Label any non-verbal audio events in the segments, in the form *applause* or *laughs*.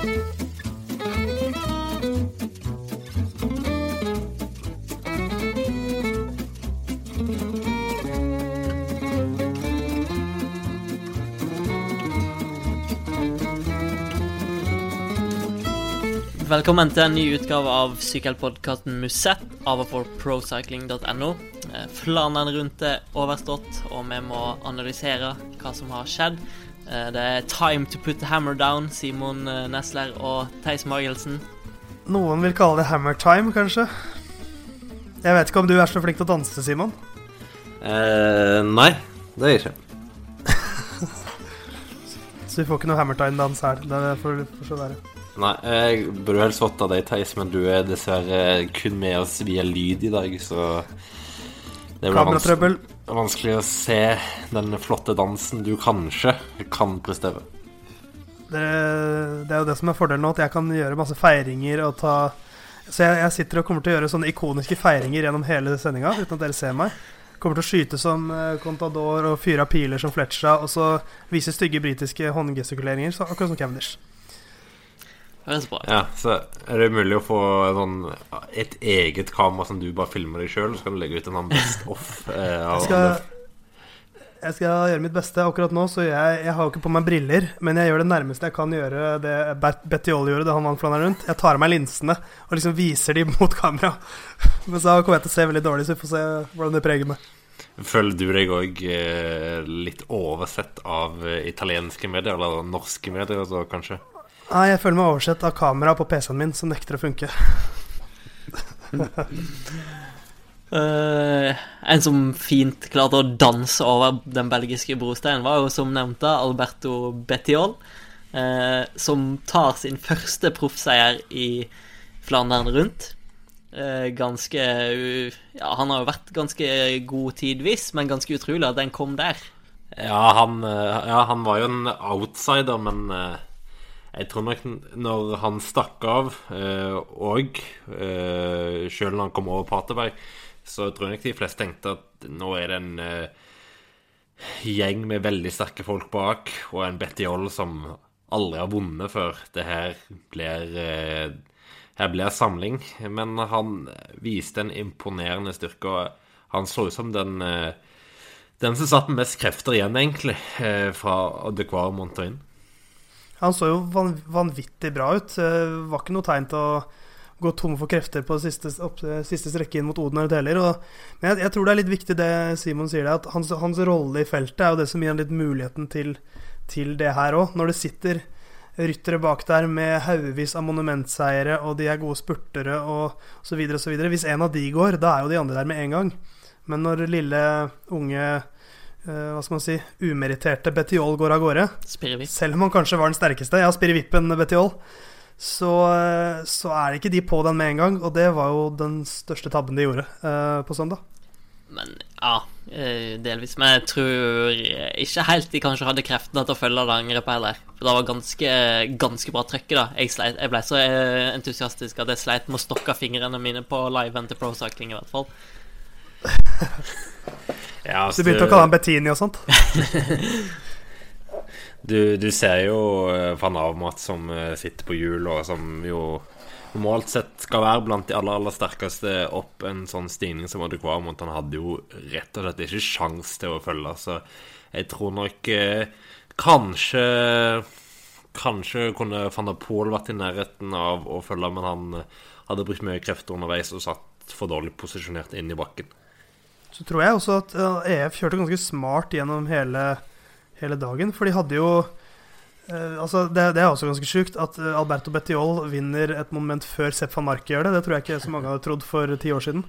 Velkommen til en ny utgave av sykkelpodkasten Musett av og for procycling.no. Eh, Flandern rundt er overstått, og vi må analysere hva som har skjedd. Eh, Det er time to put the hammer down, Simon eh, Nesler og Theis Magelsen. Noen vil kalle det hammer time, kanskje. Jeg vet ikke om du er så flink til å danse, Simon. Eh, nei, det er jeg ikke. *laughs* Så vi får ikke noe hammer time-dans her. Det får får så være. Nei, jeg burde helst fått av deg, Theis, men du er dessverre kun med oss via lyd i dag, så det blir vanskelig, Kameratrøbbel. Vanskelig å se den flotte dansen du kanskje kan prestere. Det, det er jo det som er fordelen nå, at jeg kan gjøre masse feiringer og ta Så jeg, jeg sitter og kommer til å gjøre sånne ikoniske feiringer gjennom hele sendinga uten at dere ser meg. Kommer til å skyte som eh, Contador og fyre av piler som Fletcha, og så vise stygge britiske håndgestikuleringer, akkurat som Cavendish. Bra. Ja, så er det mulig å få sånn, et eget kamera som du bare filmer deg sjøl, så kan du legge ut en sånn best off eh, av Jeg skal, jeg skal gjøre mitt beste. Akkurat nå så jeg Jeg har jo ikke på meg briller, men jeg gjør det nærmeste jeg kan gjøre det Betty Oll gjorde da han vant Flandern rundt. Jeg tar av meg linsene og liksom viser de mot kamera. *laughs* Men så kommer jeg til å se veldig dårlig, så vi får se hvordan det preger meg. Føler du deg òg eh, litt oversett av eh, italienske medier, eller norske medier, så kanskje? Nei, jeg føler meg oversett av kamera på PC-en min som nekter å funke. Uh, *laughs* en som fint klarte å danse over den belgiske brosteinen, var jo som nevnte Alberto Bettiol, uh, som tar sin første proffseier i Flandern rundt. Eh, ganske Ja, han har jo vært ganske god tidvis, men ganske utrolig at den kom der. Ja, han, ja, han var jo en outsider, men jeg tror nok når han stakk av, eh, og eh, sjøl når han kom over Paterberg, så tror jeg nok de fleste tenkte at nå er det en eh, gjeng med veldig sterke folk bak, og en Betty Holl som aldri har vunnet før. Det her blir eh, her blir samling. Men han viste en imponerende styrke, og han så ut som den den som satt med mest krefter igjen, egentlig, fra De Montaigne. Han så jo vanvittig bra ut. Det var ikke noe tegn til å gå tom for krefter på siste, opp, siste strekke inn mot Oden heller. Men jeg, jeg tror det er litt viktig det Simon sier, at hans, hans rolle i feltet er jo det som gir han litt muligheten til, til det her òg. Når det sitter ryttere bak der med haugevis av monumentseiere, og de er gode spurtere og så videre og så videre. Hvis en av de går, da er jo de andre der med en gang. Men når lille, unge eh, hva skal man si, umeritterte Betiol går av gårde, selv om han kanskje var den sterkeste, ja, Spirivippen Betiol. så, eh, så er ikke de på den med en gang, og det var jo den største tabben de gjorde uh, på søndag. Men ja, eh, delvis. Men jeg tror ikke helt de kanskje hadde kreftene til å følge det angrepet heller. For det var ganske, ganske bra trøkk da. Jeg, sleit, jeg ble så eh, entusiastisk at jeg sleit med å stokke fingrene mine på liven til Pro Cycling, i hvert fall. *laughs* Ja, Så du begynte å kalle han Bettini og sånt. *laughs* Du, du ser jo eh, van Avmat som eh, sitter på hjul, og som jo normalt sett skal være blant de aller aller sterkeste opp en sånn stigning som Odd Quamont. Han hadde jo rett og slett ikke sjans til å følge, så jeg tror nok eh, kanskje Kanskje kunne van der Poel vært i nærheten av å følge, men han eh, hadde brukt mye krefter underveis og satt for dårlig posisjonert inn i bakken. Så tror jeg også at eh, EF kjørte ganske smart gjennom hele, hele dagen, for de hadde jo eh, altså det, det er også ganske sjukt at eh, Alberto Bettiol vinner et moment før Sepp van Marke gjør det. Det tror jeg ikke så mange hadde trodd for ti år siden.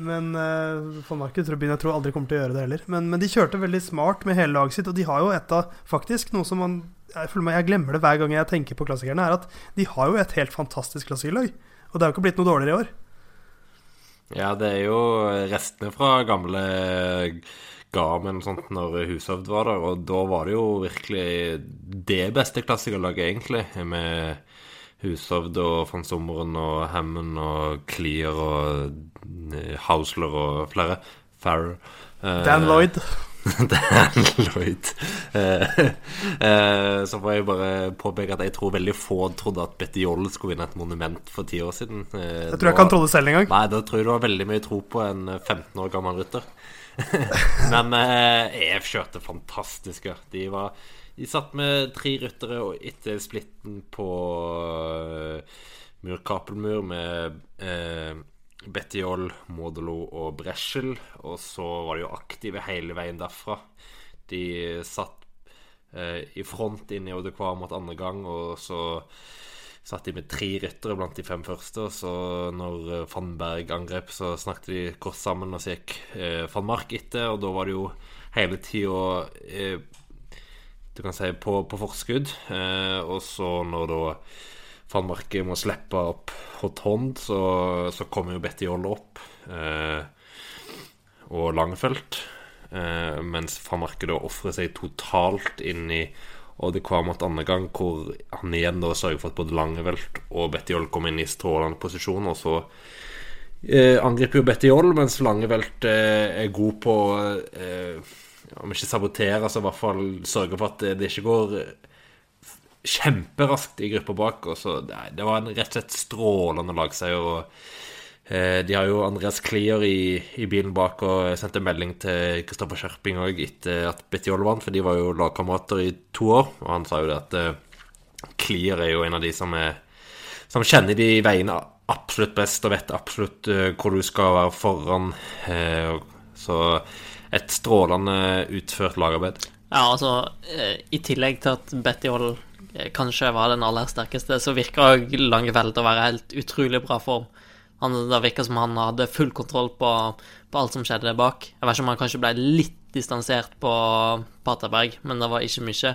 Men uh, van Marke tror jeg tror aldri kommer til å gjøre det heller. Men, men de kjørte veldig smart med hele laget sitt, og de har jo et av faktisk noe som man jeg, meg, jeg glemmer det hver gang jeg tenker på klassikerne, er at de har jo et helt fantastisk klassikerlag. Og det er jo ikke blitt noe dårligere i år. Ja, det er jo restene fra gamle Garmin sånt når Hushovd var der, og da var det jo virkelig det beste klassikerlaget, egentlig, med Hushovd og von Sommeren og Hammond og Clear og Housler Hausler og flere. Farrer. Eh, Dan Lloyd. *laughs* det er Lloyd. Eh, eh, så får jeg bare påpeke at jeg tror veldig få trodde at Betty Joll skulle vinne et monument for ti år siden. Eh, jeg tror jeg ikke han trodde selv engang. Nei, da tror jeg du har veldig mye tro på en 15 år gammel rytter. *laughs* Men eh, EF kjørte fantastisk. Ja. De, var, de satt med tre ryttere og etter splitten på uh, Mur med uh, Bettiol, Modelo og Breschel. Og så var de jo aktive hele veien derfra. De satt eh, i front inn i Odekvar mot andre gang, og så satt de med tre ryttere blant de fem første. Og så når eh, van Berg angrep, så snakket de kort sammen, og så gikk eh, Mark etter. Og da var det jo hele tida eh, Du kan si på, på forskudd. Eh, og så når da van Marke må slippe opp hot hånd, så, så kommer jo Betty Jolle opp. Eh, og Langfelt. Eh, mens van Marke da ofrer seg totalt inn i kom mot andre gang, hvor han igjen da sørger for at både Langevelt og Betty Joll kommer inn i strålende posisjon. Og så eh, angriper jo Betty Joll, mens Langevelt eh, er god på eh, Om ikke sabotere, så i hvert fall sørge for at det, det ikke går kjemperaskt i gruppa bak. Og så, det var en rett og slett strålende lagseier. Og eh, de har jo Andreas Klier i, i, bilen bak, og sendte melding til Kristoffer Skjerping òg etter at Betjol vant, for de var jo lagkamerater i to år. Og han sa jo det at eh, Klier er jo en av de som, er, som kjenner de veiene absolutt best, og vet absolutt eh, hvor du skal være foran. Uh, så et strålende utført lagarbeid. Ja, altså, uh, i tillegg til at Betty Hall Eh, kanskje var den aller sterkeste, så virka Langefelt å være helt utrolig bra form. Han, det virka som han hadde full kontroll på, på, alt som skjedde bak. Jeg vet ikke om han kanskje ble litt distansert på Paterberg, men det var ikke mye.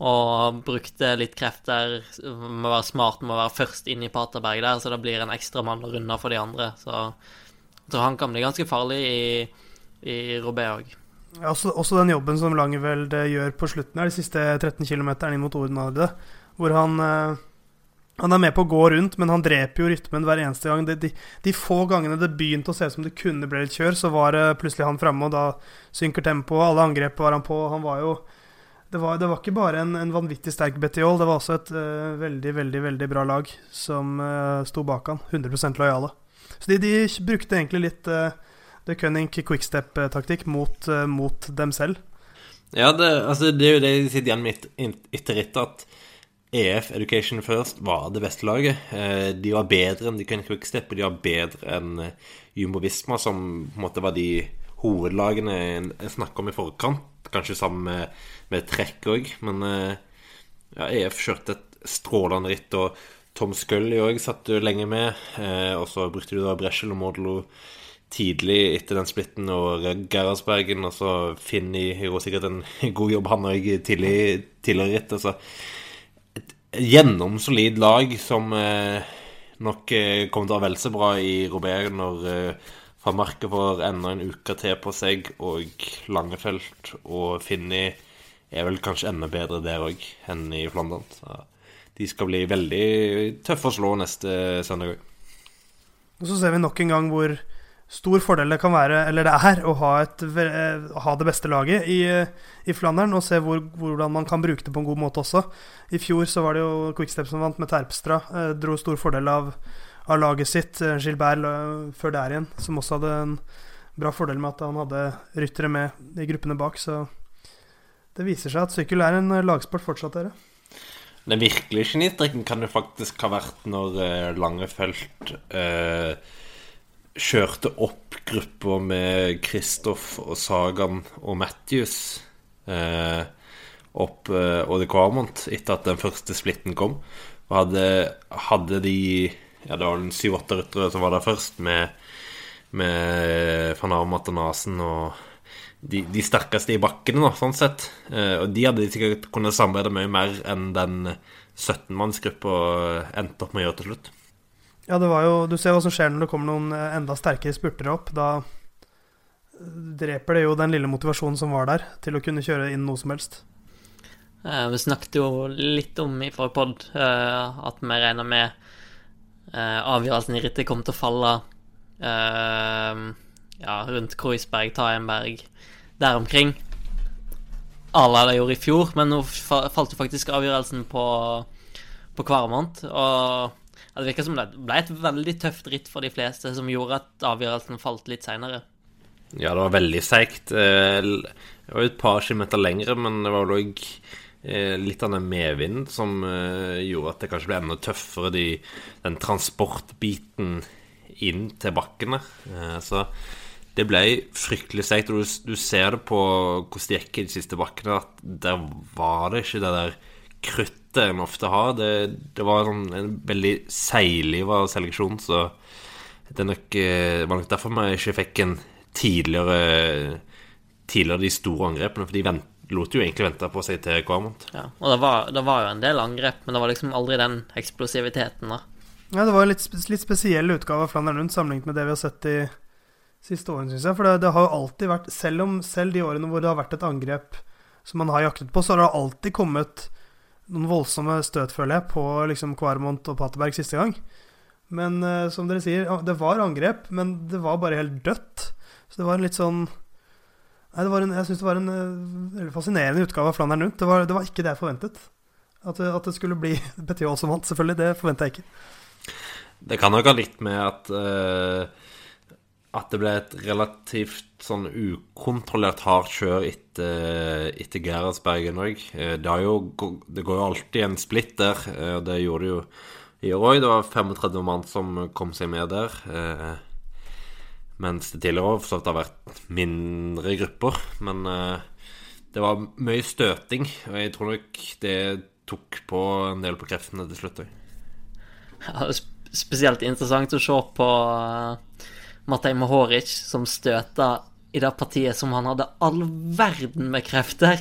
Og brukte litt krefter med å være smart med å være først inn i Paterberg der, så det blir en ekstra mann å runde for de andre. Så jeg tror han kan bli ganske farlig i, i Robé òg. Også, også, den jobben som Langeveld gjør på slutten her, de siste 13 km inn mot Ordenarde, hvor han, eh, han er med på å gå rundt, men han dreper jo rytmen hver eneste gang. De, de, de få gangene det begynte å se ut som det kunne bli litt kjør, så var det plutselig han framme, og da synker tempoet. Alle angrep var han på. Han var jo Det var, det var ikke bare en, en vanvittig sterk Betiol, det var også et uh, veldig, veldig veldig bra lag som uh, sto bak han. 100% lojale. Så de, de brukte egentlig litt uh, The Cunning quickstep-taktikk mot, uh, mot, dem selv. Ja, det, altså, det er jo det de sitter igjen med etter etter at EF Education First var det beste laget. Eh, de var bedre enn de Cunning quickstep, og de var bedre enn eh, Jumbo Visma, som på en måte var de hovedlagene jeg snakka om i forkant. Kanskje sammen med, med trekk òg, men ja, EF kjørte et strålende ritt. og Tom Scully òg satt jo lenge med, og så brukte du da Breschel og Modelo tidlig etter den splitten og Gerhardsbergen, og så Finni gjorde sikkert en *laughs* god jobb, han òg, tidlig, tidligere ritt. Altså, et gjennomsolid lag som eh, nok eh, kommer til å ha vel så bra i Robert når eh, Van Marke får enda en uke til på seg, og Langefelt og Finni er vel kanskje enda bedre der òg enn i Flandern. Så de skal bli veldig tøffe å slå neste søndag òg. Og så ser vi nok en gang hvor stor fordel det kan være, eller det er, å ha, et, ha det beste laget i, i Flandern og se hvor, hvordan man kan bruke det på en god måte også. I fjor så var det jo Quickstep som vant med Terpstra. Eh, dro stor fordel av, av laget sitt. Eh, Gilbert før der igjen, som også hadde en bra fordel med at han hadde ryttere med i gruppene bak. Så det viser seg at sykkel er en lagsport fortsatt, dere. Den virkelige genistrikken kan jo faktisk ha vært når Lange Langefelt uh, kjørte opp gruppa med Kristoff og Sagan og Matthews eh, opp eh, Ode Quarmont etter at den første splitten kom. Og hadde, hadde de Ja, det var den syv-åtte ryttere som var der først, med, med van Armat og Nasen og de, de, sterkeste i bakkene, da, sånn sett. Eh, og de hadde de sikkert kunnet samarbeide mye mer enn den 17-mannsgruppa endte opp med å gjøre til slutt. Ja, det var jo Du ser hva som skjer når det kommer noen eh, enda sterkere spurtere opp. Da dreper det jo den lille motivasjonen som var der, til å kunne kjøre inn noe som helst. Eh, vi snakket jo litt om i forrige pod eh, at vi regner med eh, avgjørelsen i rittet kommer til å falle eh, ja, rundt Kreuzberg, Taenberg, der omkring. Alle det gjorde i fjor, men nå falt jo faktisk avgjørelsen på, på måned, Og det virka som det ble et veldig tøft ritt for de fleste, som gjorde at avgjørelsen falt litt seinere. Ja, det var veldig seigt. Eh, det var et par kilometer lengre, men det var òg eh, litt av den medvinden som eh, gjorde at det kanskje ble enda tøffere, de, den transportbiten inn til bakkene. Så det ble fryktelig seigt. Og du, du, ser det på hvordan det gikk i de siste bakkene, at der var det ikke det der kruttet en ofte har. Det, det var sånn en veldig seigliva seleksjon, så det nok, det, var nok derfor vi ikke fikk en tidligere Tidligere de store angrepene, for de vent, lot jo egentlig vente på seg til Kvarmont. Ja, og det var, det var, jo en del angrep, men det var liksom aldri den eksplosiviteten, da. Ja, det var en litt, litt spesiell utgave av Flandern Rundt sammenlignet med det vi har sett i siste årene, syns jeg. For det, det, har jo alltid vært Selv om selv de årene hvor det har vært et angrep som man har jaktet på, så har det alltid kommet noen voldsomme støt, føler jeg, på liksom Kvarmont og Paterberg siste gang. Men uh, som dere sier, det var angrep, men det var bare helt dødt. Så det var en litt sånn Nei, en, jeg syns det var en uh, fascinerende utgave av Flandern rundt. Det var, det var ikke det jeg forventet. At, at det skulle bli *laughs* Petiol som vant, selvfølgelig. Det forventa jeg ikke. Det kan nok ha litt med at uh at det ble et relativt sånn ukontrollert hardt kjør etter, etter Gerhardsbergen òg. Eh, det, det, går jo alltid en splitt der, eh, det gjorde det jo i år òg. Det var 35 mann som kom seg med der. Eh, mens det tidligere år har vært mindre grupper. Men det var mye støting, og jeg tror nok det tok på en del på kreftene til slutt òg. Ja, spesielt interessant å se på Matej Mohoric som støta i det partiet som han hadde all verden med krefter.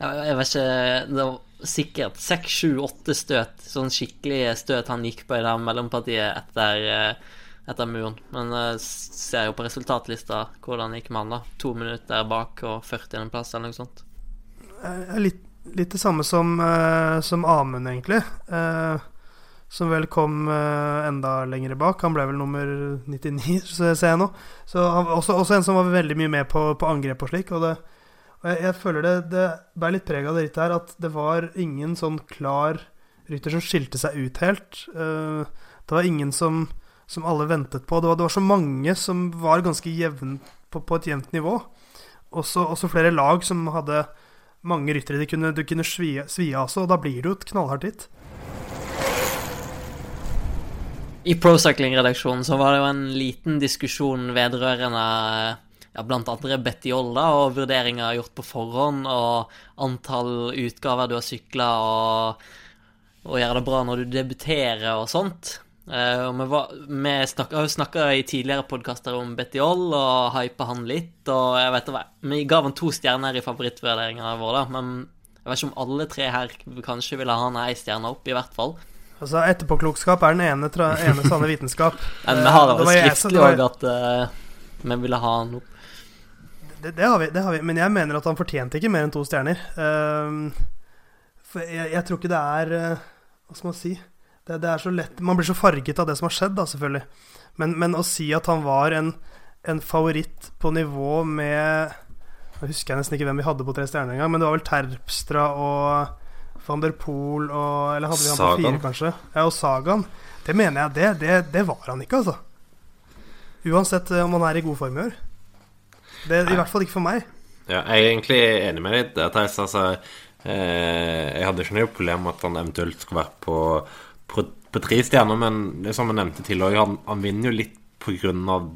Jeg, jeg vet ikke Det var sikkert seks, sju, åtte støt, sånn skikkelig støt han gikk på i det mellompartiet etter, eh, etter muren. Men jeg ser jo på resultatlista hvordan det gikk med han, da. To minutter bak og 40. plass, eller noe sånt. Litt, litt det samme som, som Amund, egentlig. Uh, som vel kom uh, enda lenger bak. Han ble vel nummer 99, *laughs* så ser jeg nå. Så han, også, også, en som var veldig mye med på, på angrep og slik. Og, det, og jeg, jeg, føler det, det bærer litt preg av det rittet her, at det var ingen sånn klar rytter som skilte seg ut helt. Uh, det var ingen som, som alle ventet på. Det var, det var, så mange som var ganske jevn på, på et jevnt nivå. Også, også, flere lag som hadde mange ryttere de kunne, du kunne svi, av seg, og da blir det jo et knallhardt hit. I Pro Cycling-redaksjonen så var det jo en liten diskusjon vedrørende ja, blant andre Betty Olda og vurderinger gjort på forhånd, og antall utgaver du har sykla, og, og gjøre det bra når du debuterer og sånt. Uh, og vi, var, vi snakka, snakka i tidligere podkaster om Betty Oll og hypa han litt. Og jeg vet hva, Vi ga han to stjerner i favorittvurderingene våre, da, men jeg vet ikke om alle tre her kanskje ville ha han ei stjerne opp, i hvert fall. Altså, Etterpåklokskap er den ene, ene sanne vitenskap. *laughs* Men vi har det skriftlig òg at uh, vi ville ha noe. Det, det, har vi, det, har vi, Men jeg mener at han fortjente ikke mer enn to stjerner. Uh, for jeg, jeg, tror ikke det er uh, Hva skal man si? Det, det, er så lett Man blir så farget av det som har skjedd, da, selvfølgelig. Men, men å si at han var en, en favoritt på nivå med Nå husker jeg nesten ikke hvem vi hadde på tre stjerner engang, men det var vel Terpstra og Van der Poel og Eller hadde vi han på fire, kanskje? Ja, og Sagaen. Det mener jeg, det, det, det, var han ikke, altså. Uansett eh, om han er i god form i år. Det, I hvert fall ikke for meg. Ja, jeg er egentlig enig med deg Theis. Altså, eh, jeg hadde ikke noe problem med at han eventuelt skulle være på, på, på tre stjerner, men som jeg nevnte tidligere, han, han vinner jo litt på grunn av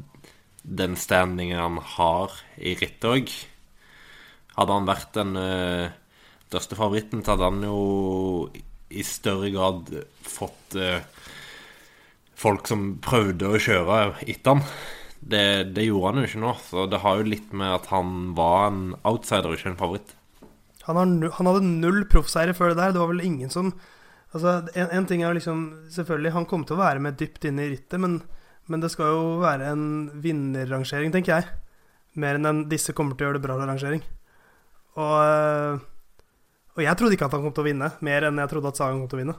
den standingen han har i rittet òg. Hadde han vært en eh, største favoritten, så hadde han jo i større grad fått eh, folk som prøvde å kjøre etter han. Det, det, gjorde han jo ikke nå, så det har jo litt med at han var en outsider ikke en favoritt. Han, har, han hadde null proffseire før det der. Det var vel ingen som Altså, en, en, ting er liksom Selvfølgelig, han kom til å være med dypt inne i rittet, men, men det skal jo være en vinnerrangering, tenker jeg. Mer enn en 'disse kommer til å gjøre det bra'-rangering. Og eh, og jeg trodde ikke at han kom til å vinne, mer enn jeg trodde at Sagan kom til å vinne.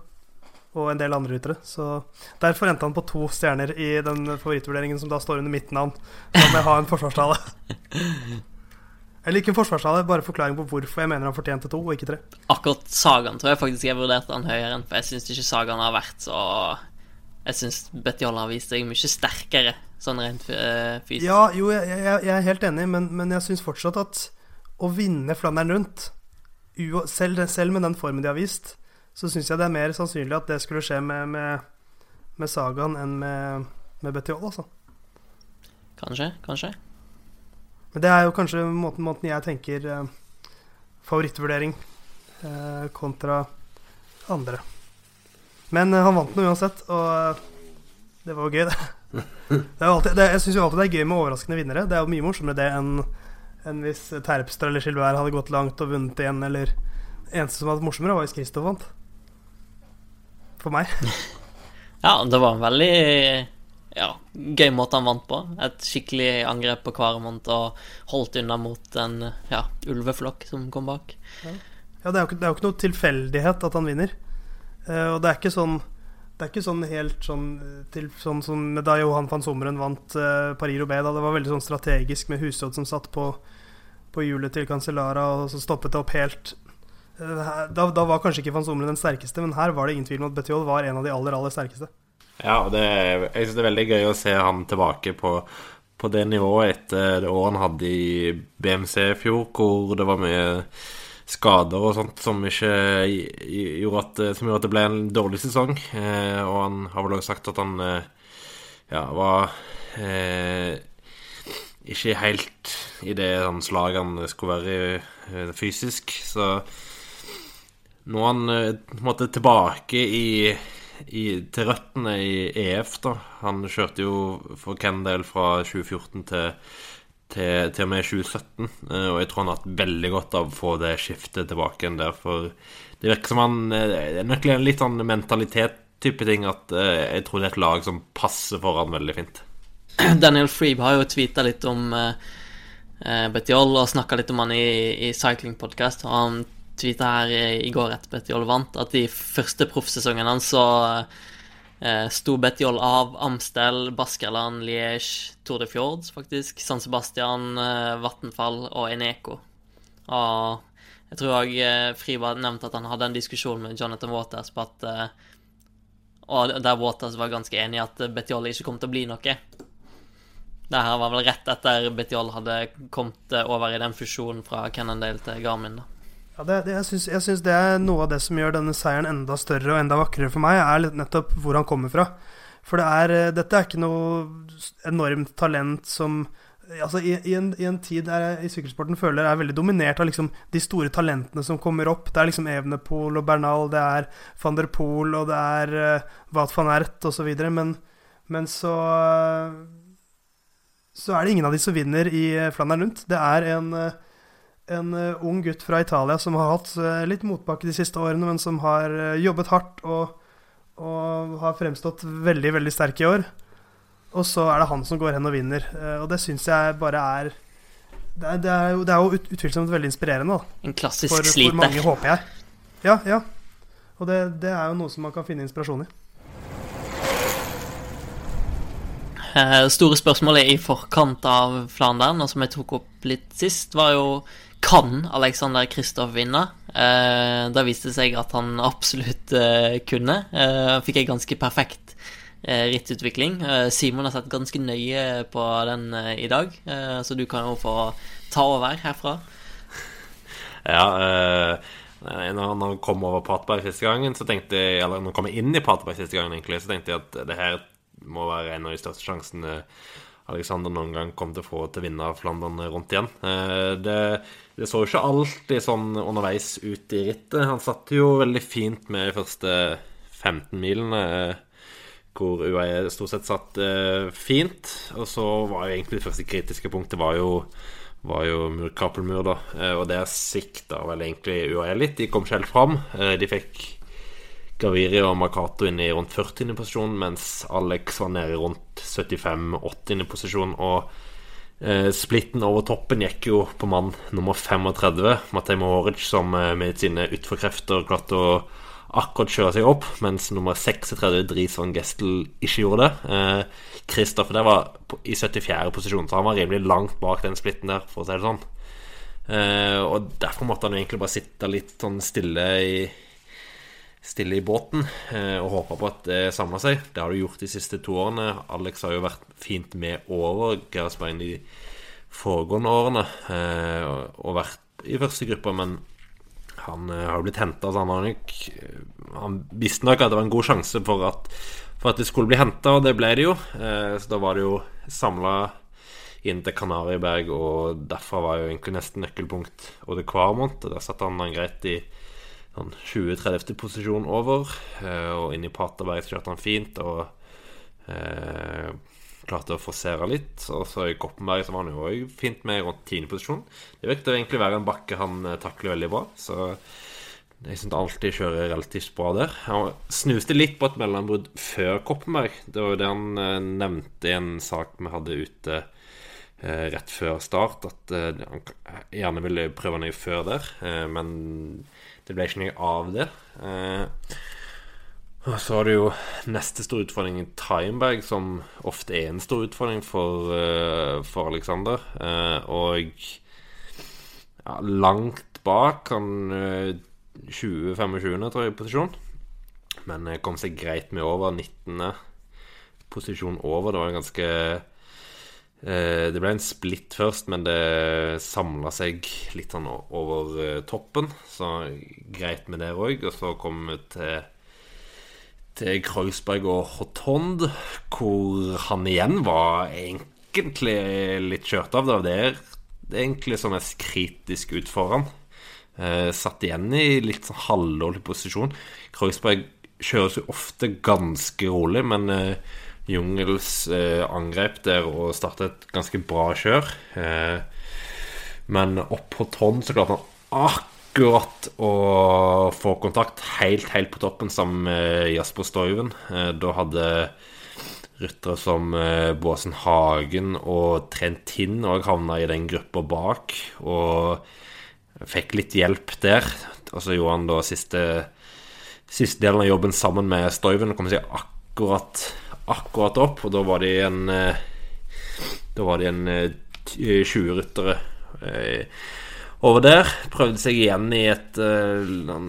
Og en del andre ryttere. Så derfor endte han på to stjerner i den favorittvurderingen som da står under mitt navn. Da må jeg ha en forsvarstale. *laughs* Eller ikke en forsvarstale, bare forklaring på hvorfor jeg mener han fortjente to, og ikke tre. Akkurat Sagan tror jeg faktisk jeg vurderte han høyere enn, for jeg syns ikke Sagan har vært så Jeg syns Betjol har vist seg mye sterkere, sånn rent uh, fysisk. Ja, jo, jeg, jeg, jeg er helt enig, men, men jeg syns fortsatt at å vinne Flandern rundt, selv, selv, med den formen de har vist, så syns jeg det er mer sannsynlig at det skulle skje med, med, med Sagaen enn med, med Betiol, altså. Kanskje, kanskje. Men det er jo kanskje måten, måten jeg tenker eh, favorittvurdering eh, kontra andre. Men eh, han vant nå uansett, og eh, det var jo gøy, det. *laughs* det, alltid, det jeg syns jo alltid det er gøy med overraskende vinnere. Det er jo mye morsommere det enn enn hvis Terpstra eller Gilbert hadde gått langt og vunnet igjen, eller Eneste som hadde vært morsommere, var hvis Kristoff vant. For meg. *laughs* ja, det var en veldig ja, gøy måte han vant på. Et skikkelig angrep på Kvaremont og holdt unna mot en ja, ulveflokk som kom bak. Ja, ja det, er jo, det, er jo, ikke noe tilfeldighet at han vinner. Uh, og det er ikke sånn det er ikke sånn helt sånn, til, sånn som da Johan van Sommeren vant uh, Paris-Roubais. Det var veldig sånn strategisk med husråd som satt på, på hjulet til Cancellara, og så stoppet det opp helt. Uh, da, da, var kanskje ikke van Sommeren den sterkeste, men her var det ingen tvil om at Betjol var en av de aller, aller sterkeste. Ja, og det, jeg syns det er veldig gøy å se han tilbake på, på det nivået etter det året han hadde i BMC i fjor, hvor det var mye skader og sånt som gjorde at, som gjorde at det ble en dårlig sesong. Eh, og han har vel også sagt at han eh, ja, var eh, ikke helt i det sånn, slaget han skulle være i, fysisk. Så nå er han på en måte tilbake i i, til røttene i EF, da. Han kjørte jo for Kendal fra 2014 til, til, til, og med 2017. Eh, og jeg tror han har hatt veldig godt av å få det skiftet tilbake igjen der. For det virker som han eh, Det er nok en litt sånn mentalitet-type ting at eh, jeg tror det er et lag som passer for han veldig fint. *clears throat* Daniel Freeb har jo tweeta litt om uh, Betjol og snakka litt om han i, i Cycling Podcast. Og han tweeta her i går etter Betjol vant, at i første proffsesongen hans så eh, sto Betjol av Amstel, Baskerland, Liège, Tour de Fjords, faktisk. San Sebastian, eh, Vattenfall og Eneco. Og jeg tror òg eh, nevnte at han hadde en diskusjon med Jonathan Waters på at eh, Og der Waters var ganske enig i at Betjol ikke kom til å bli noe. Det her var vel rett etter Betjol hadde kommet over i den fusjonen fra Cannondale til Garmin. da. Ja, det, det, jeg syns det er noe av det som gjør denne seieren enda større og enda vakrere for meg, er nettopp hvor han kommer fra. For det er, eh, dette er ikke noe enormt talent som altså i, i, en, i, en, tid der jeg i sykkelsporten føler jeg er veldig dominert av liksom de store talentene som kommer opp. Det er liksom Evenepool og Bernal, det er van der Poel og det er uh, Wat van Ert osv. Men, men så Så er det ingen av de som vinner i Flandern rundt. Det er en uh, en uh, ung gutt fra Italia som har hatt uh, litt motbakke de siste årene, men som har uh, jobbet hardt og, og, har fremstått veldig, veldig sterk i år. Og så er det han som går hen og vinner. og det syns jeg bare er Det er, det er jo, det er jo ut, utvilsomt veldig inspirerende. Da. En klassisk for, sliter. For mange, håper jeg. Ja, ja. Og det, det er jo noe som man kan finne inspirasjon i. store spørsmålet i forkant av Flandern, og som jeg tok opp litt sist, var jo kan Alexander Kristoff vinne? Eh, da viste det seg at han absolutt eh, kunne. Eh, fikk ei ganske perfekt eh, rittutvikling. Eh, Simon har sett ganske nøye på den eh, i dag, eh, så du kan jo få ta over herfra. *laughs* Ja, når han kom over Patberg siste gangen, så tenkte jeg Eller når han kom inn i Patberg siste gangen, egentlig, så tenkte jeg at det her må være en av de største sjansene Alexander noen gang kom til å få til å vinne Flandern rundt igjen. Det det så jo ikke alltid sånn underveis ut i rittet. Han satt jo veldig fint med de første 15 milene, hvor UAE stort sett satt eh, fint. Og så var jo egentlig det første kritiske punktet var jo, var jo mur, Kappelmur, da. Eh, og der sikta vel egentlig UAE litt. De kom ikke helt fram. Eh, de fikk Gaviri og Makato inne i rundt 40. posisjon, mens Alex var nede i rundt 75-80. posisjon. Og Eh, splitten over toppen gikk jo på mann nummer 35, Matej Mohoric, som eh, med sine utforkrefter klarte å akkurat kjøre seg opp, mens nummer 36, Dries Gestel, ikke gjorde det. Kristoffer eh, der var i 74. posisjon, så han var rimelig langt bak den splitten der, for å si det sånn. Eh, og derfor måtte han jo egentlig bare sitte litt sånn stille i Stille i båten eh, og håpe på at det samler seg. Det har det gjort de siste to årene. Alex har jo vært fint med over Gersbein de foregående årene eh, og vært i første gruppe, men han eh, har jo blitt henta, han Han visste nok at det var en god sjanse for at, for at det skulle bli henta, og det ble det jo. Så da var det jo samla inn til Kanariberg, og derfra var jo egentlig nesten nøkkelpunkt Odde Kvarmont. Og der satte han han greit i sånn 20-30. posisjon over. Eh, og inn i Paterberg kjørte han fint og eh, klarte å forsere litt. Og så i Koppenberg så var han jo òg fint med rundt 10. posisjon. Det virket å egentlig være en bakke han eh, takler veldig bra. Så jeg syns alltid kjører relativt bra der. Han snuste litt på et mellombrudd før Koppenberg. Det var jo det han eh, nevnte i en sak vi hadde ute rett før start, at han gjerne ville prøve noe før der. men det ble ikke noe av det. Eh, og så har du jo neste store utfordring i Timeberg, som ofte er en stor utfordring for, uh, for Alexander. Uh, og ja, langt bak han uh, 20-25, tror jeg, posisjon. Men kom seg greit med over 19. posisjon over. Det var en ganske Eh, det ble en splitt først, men det samla seg litt sånn over eh, toppen. Så greit med det òg. Og så kom vi til, til Kreuzberg og Hotond, hvor han igjen var egentlig litt kjørt av. Det er egentlig som mest kritisk ut foran. Eh, satt igjen i litt sånn halvdårlig posisjon. Kreuzberg kjøres jo ofte ganske rolig, men eh, Jungels eh, angrep der og startet et ganske bra kjør. Eh, men opp på tonn så klarte han akkurat å få kontakt helt, helt på toppen sammen med Jasper Stoiven. Eh, da hadde ryttere som eh, Båsen Hagen og Trentin òg havna i den gruppa bak. Og fikk litt hjelp der. Og så gjorde han da siste, siste delen av jobben sammen med Stoiven og kom seg akkurat akkurat opp, og da var de en eh, Da var de en 20 eh, ryttere eh, over der. Prøvde seg igjen i et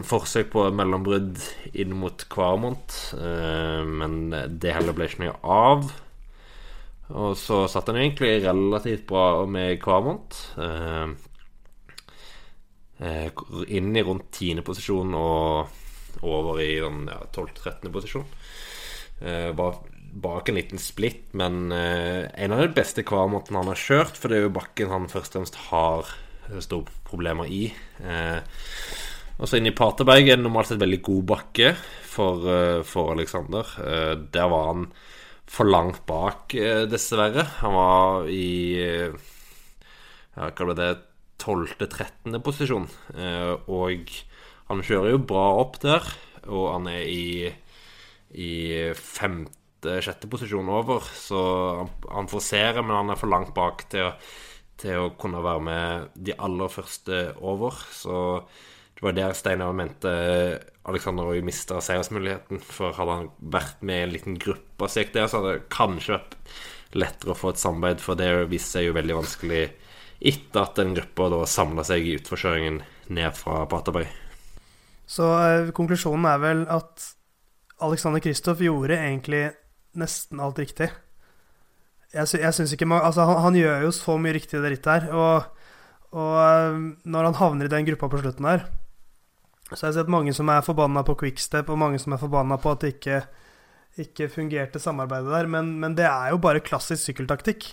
forsøk på mellombrudd inn mot Kvarmont, men det heller ble ikke noe av. Og så satt han egentlig relativt bra med Kvarmont. inn i rundt 10. posisjon og over i ja, 12.-13. posisjon. Var bak en liten splitt, men eh, en av de beste kvarmåtene han har kjørt, for det er jo bakken han først og fremst har eh, store problemer i. Eh, og så inn i Paterberg er det normalt sett veldig god bakke for, for Alexander. Der var han for langt bak, dessverre. Han var i ja, hva ble det 12.-13. posisjon. og han kjører jo bra opp der, og han er i, i 15 sjette posisjon over. Så han, han forserer, men han er for langt bak til å, til å kunne være med de aller første over. Så det var der Steinar mente Alexander òg mista seiersmuligheten. For hadde han vært med i en liten gruppe og der, så hadde det kanskje vært lettere å få et samarbeid, for det viste seg jo veldig vanskelig etter at den gruppa da samla seg i utforkjøringen ned fra Paterberg. Så eh, konklusjonen er vel at Alexander Kristoff gjorde egentlig nesten alt riktig. Jeg, sy jeg syns ikke man, altså han, han, gjør jo så mye riktig i det rittet her. Og, og, eh, når han havner i den gruppa på slutten her, så har jeg sett mange som er forbanna på quickstep, og mange som er forbanna på at det ikke, ikke fungerte samarbeidet der. Men, men, det er jo bare klassisk sykkeltaktikk.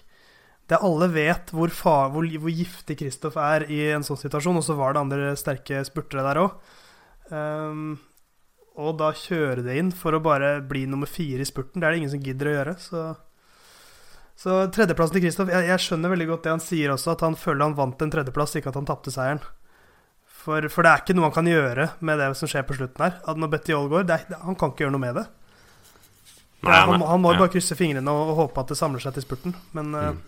Det Alle vet hvor, far, hvor, hvor giftig Kristoff er i en sånn situasjon, og så var det andre sterke spurtere der òg og da kjøre det inn for å bare bli nummer fire i spurten. Det er det ingen som gidder å gjøre. Så, så tredjeplassen til Kristoff jeg, jeg, skjønner veldig godt det han sier også, at han føler han vant en tredjeplass, ikke at han tapte seieren. For, for, det er ikke noe han kan gjøre med det som skjer på slutten her. At når Betty er, han kan ikke gjøre noe med det. Nei, han, han, må ja. bare krysse fingrene og, og, håpe at det samler seg til spurten. Men, eh, mm.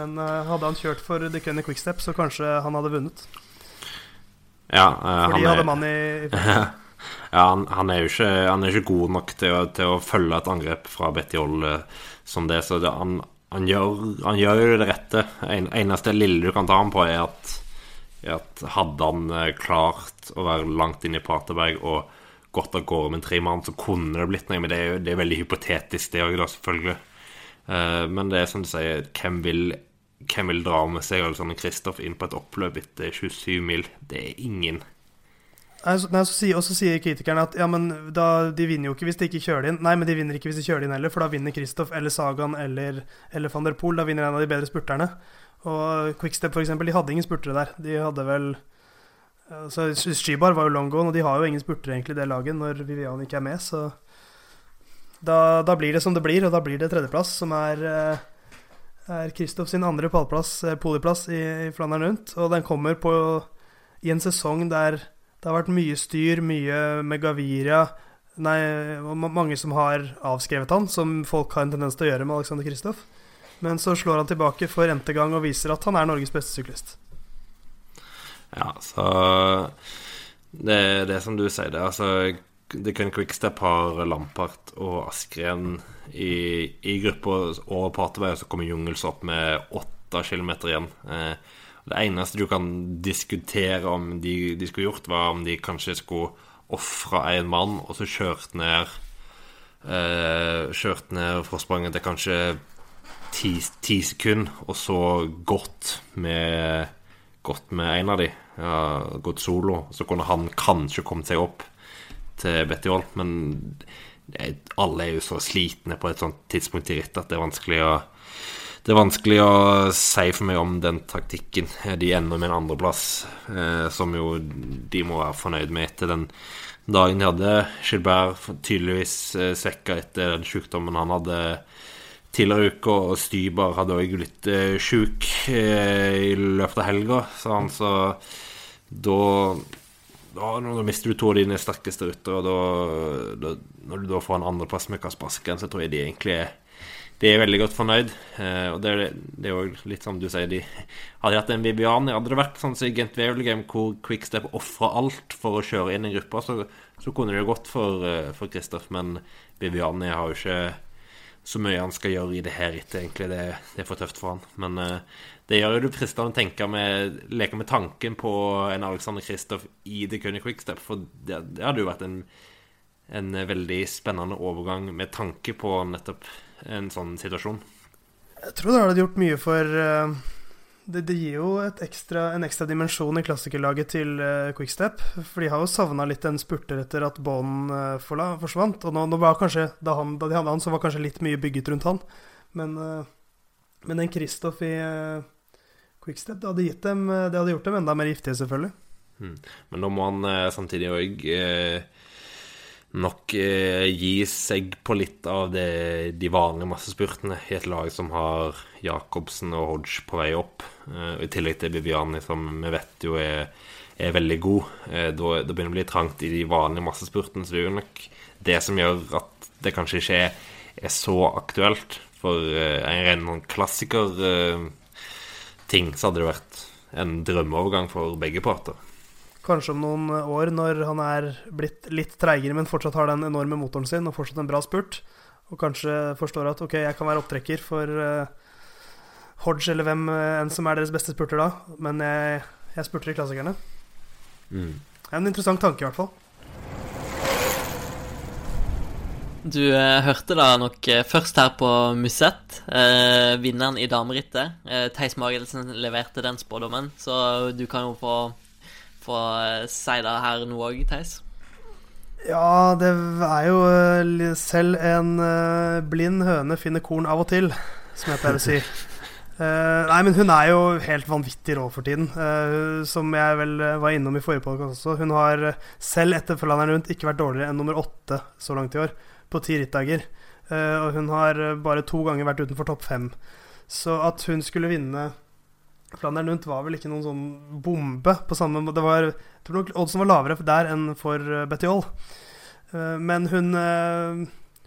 men uh, hadde han kjørt for The Cunny Quickstep, så kanskje han hadde vunnet. Ja, uh, Fordi han hadde mann i, i *laughs* Ja, han, han, er jo ikke, han er ikke god nok til å, til å følge et angrep fra Betty Oll eh, som det, så det, han, han, gjør, han gjør jo det rette. En, eneste lille du kan ta ham på, er at at hadde han eh, klart å være langt inne i Paterberg og gått av gårde med en tremann, så kunne det blitt noe. Men det er jo det er veldig hypotetisk, det òg, selvfølgelig. Uh, men det er som du sier, hvem vil, hvem vil dra med seg Alexander Kristoff inn på et oppløp etter 27 mil? Det er ingen. Nei, og så sier kritikerne at ja, men da, de vinner jo ikke hvis de ikke kjører inn. Nei, men de vinner ikke hvis de kjører inn heller, for da vinner Kristoff eller Sagan eller, eller van der Poel. Da vinner en av de bedre spurterne. Og Quickstep, for eksempel, de hadde ingen spurtere der. De hadde vel så Skybar var jo long gone, og de har jo ingen spurtere egentlig i det laget når Vivian ikke er med, så da, da, blir det som det blir, og da blir det tredjeplass, som er eh, er Kristoff sin andre pallplass, eh, poliplass i, i Flandern rundt. Og den kommer på i en sesong der det har vært mye styr, mye med Gaviria Nei, mange som har avskrevet han, som folk har en tendens til å gjøre med Alexander Kristoff. Men så slår han tilbake for n gang og viser at han er Norges beste syklist. Ja, så det, det er som du sier, det. Altså, det kun Quickstep har Lampart og Askren i, i gruppa over Paterberg, så kommer Jungels opp med åtte kilometer igjen. Eh, det eneste du kan diskutere om de, de skulle gjort, var om de kanskje skulle ofra en mann, og så kjørt ned eh, Kjørt ned forspranget til kanskje ti, ti sekunder, og så gått med Gått med en av de. Ja, gått solo. Så kunne han kanskje kommet seg opp til Betty Holt, men alle er jo så slitne på et sånt tidspunkt i rittet at det er vanskelig å det er vanskelig å si for meg om den taktikken. De ender med en andreplass, eh, som jo de må være fornøyd med etter den dagen de hadde. Gilbert tydeligvis eh, svekka etter den sykdommen han hadde tidligere uka, og Styber hadde òg blitt eh, sjuk eh, i løpet av helga, så han så da da, da mister du to av dine sterkeste ryttere, og da, da, når du da får en andreplass med Kasper Asken, så tror jeg de egentlig er de er veldig godt fornøyd. Eh, og det det er jo litt som du sier, de hadde hatt en Viviani. Hadde det vært sånn som i Gent Wevelgem, hvor Quickstep ofra alt for å kjøre inn i gruppa, så, så kunne det jo gått for, uh, for Kristoff, men Viviani har jo ikke så mye han skal gjøre i det her etter, egentlig. Det, det, er for tøft for han. Men eh, det gjør jo det fristende å tenke med, leke med tanken på en Alexander Kristoff i det kunne Quickstep, for det, det hadde jo vært en, en veldig spennende overgang med tanke på nettopp en sånn situasjon? Jeg tror det hadde gjort mye for uh, det, det, gir jo ekstra, en ekstra dimensjon i klassikerlaget til uh, Quickstep. For de har jo savna litt en spurter etter at Bond uh, forsvant. Og nå, nå, var kanskje, da, han, da, de hadde han, så var kanskje litt mye bygget rundt han. Men, men en Kristoff i Quickstep, det hadde, dem, det hadde gjort dem enda mer giftige, selvfølgelig. Hmm. Men da må han samtidig òg nok eh, gi seg på litt av det, de vanlige massespurtene i et lag som har Jacobsen og Hodge på vei opp. Eh, I tillegg til Bibiani, som vi vet jo er, er veldig god. Eh, da, da, begynner det å bli trangt i de vanlige massespurtene. Så det er jo nok det som gjør at det kanskje ikke er, er så aktuelt. For eh, en ren klassikerting eh, så hadde det vært en drømmeovergang for begge parter. Kanskje om noen år, når han er blitt litt treigere, men fortsatt har den enorme motoren sin og fortsatt en bra spurt, og kanskje forstår at ok, jeg kan være opptrekker for uh, Hodge eller hvem uh, enn som er deres beste spurter da, men jeg, jeg spurter i klassikerne. Mm. Det er en interessant tanke, i hvert fall. Du eh, hørte da nok eh, først her på Musett, eh, vinneren i damerittet. Eh, Theis Magelsen leverte den spådommen, så du kan jo få få si det her nå òg, Theis? Ja, det er jo eh, selv en uh, blind høne finner korn av og til, som jeg pleier å si. Uh, *laughs* nei, men hun er jo helt vanvittig rå for tiden, uh, som jeg vel var innom i forrige podkast også. Hun har selv etter Forlanderen rundt ikke vært dårligere enn nummer åtte så langt i år, på ti rittdager. og hun har bare to ganger vært utenfor topp fem. Så at hun skulle vinne Flandern rundt var vel ikke noen sånn bombe på samme måte. Det var, jeg tror nok oddsen var lavere der enn for eh, Betty Hall. Eh, men hun, eh,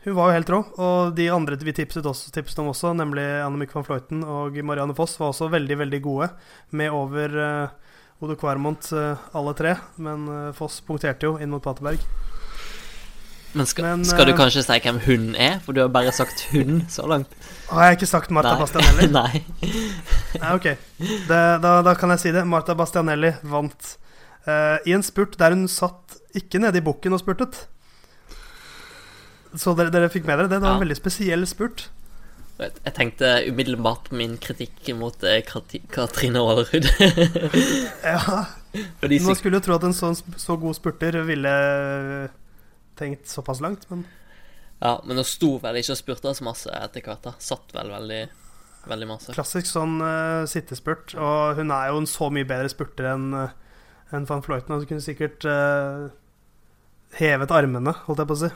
hun var jo helt rå. Og de andre vi tipset, også, tipset om også, nemlig Annemiek van Fløyten og Marianne Foss, var også veldig, veldig gode. Med over Odo Kvarmont alle tre. Men Foss punkterte jo inn mot Paterberg. Men skal, Men, skal du eh, kanskje si hvem hun er? For du har bare sagt hun så langt. Har jeg ikke sagt Marta Nei. Bastianelli? *laughs* Nei. Nei, ok. Det, da, da kan jeg si det. Marta Bastianelli vant uh, i en spurt der hun satt ikke nede i bukken og spurtet. Så dere, dere fikk med dere det? Det var en Ja. veldig spesiell spurt. Jeg tenkte umiddelbart min kritikk mot eh, Katrine Aalerud. *laughs* Ja, Man skulle jo tro at en sånn, så god spurter ville tenkt såpass langt, men Ja, men hun sto vel ikke og spurte så masse etter hvert. da Satt vel veldig, veldig masse. klassisk sånn uh, sittespurt. Og hun er jo en så mye bedre spurter enn uh, enn van Fløyten. Hun kunne sikkert uh, hevet armene, holdt jeg på å si.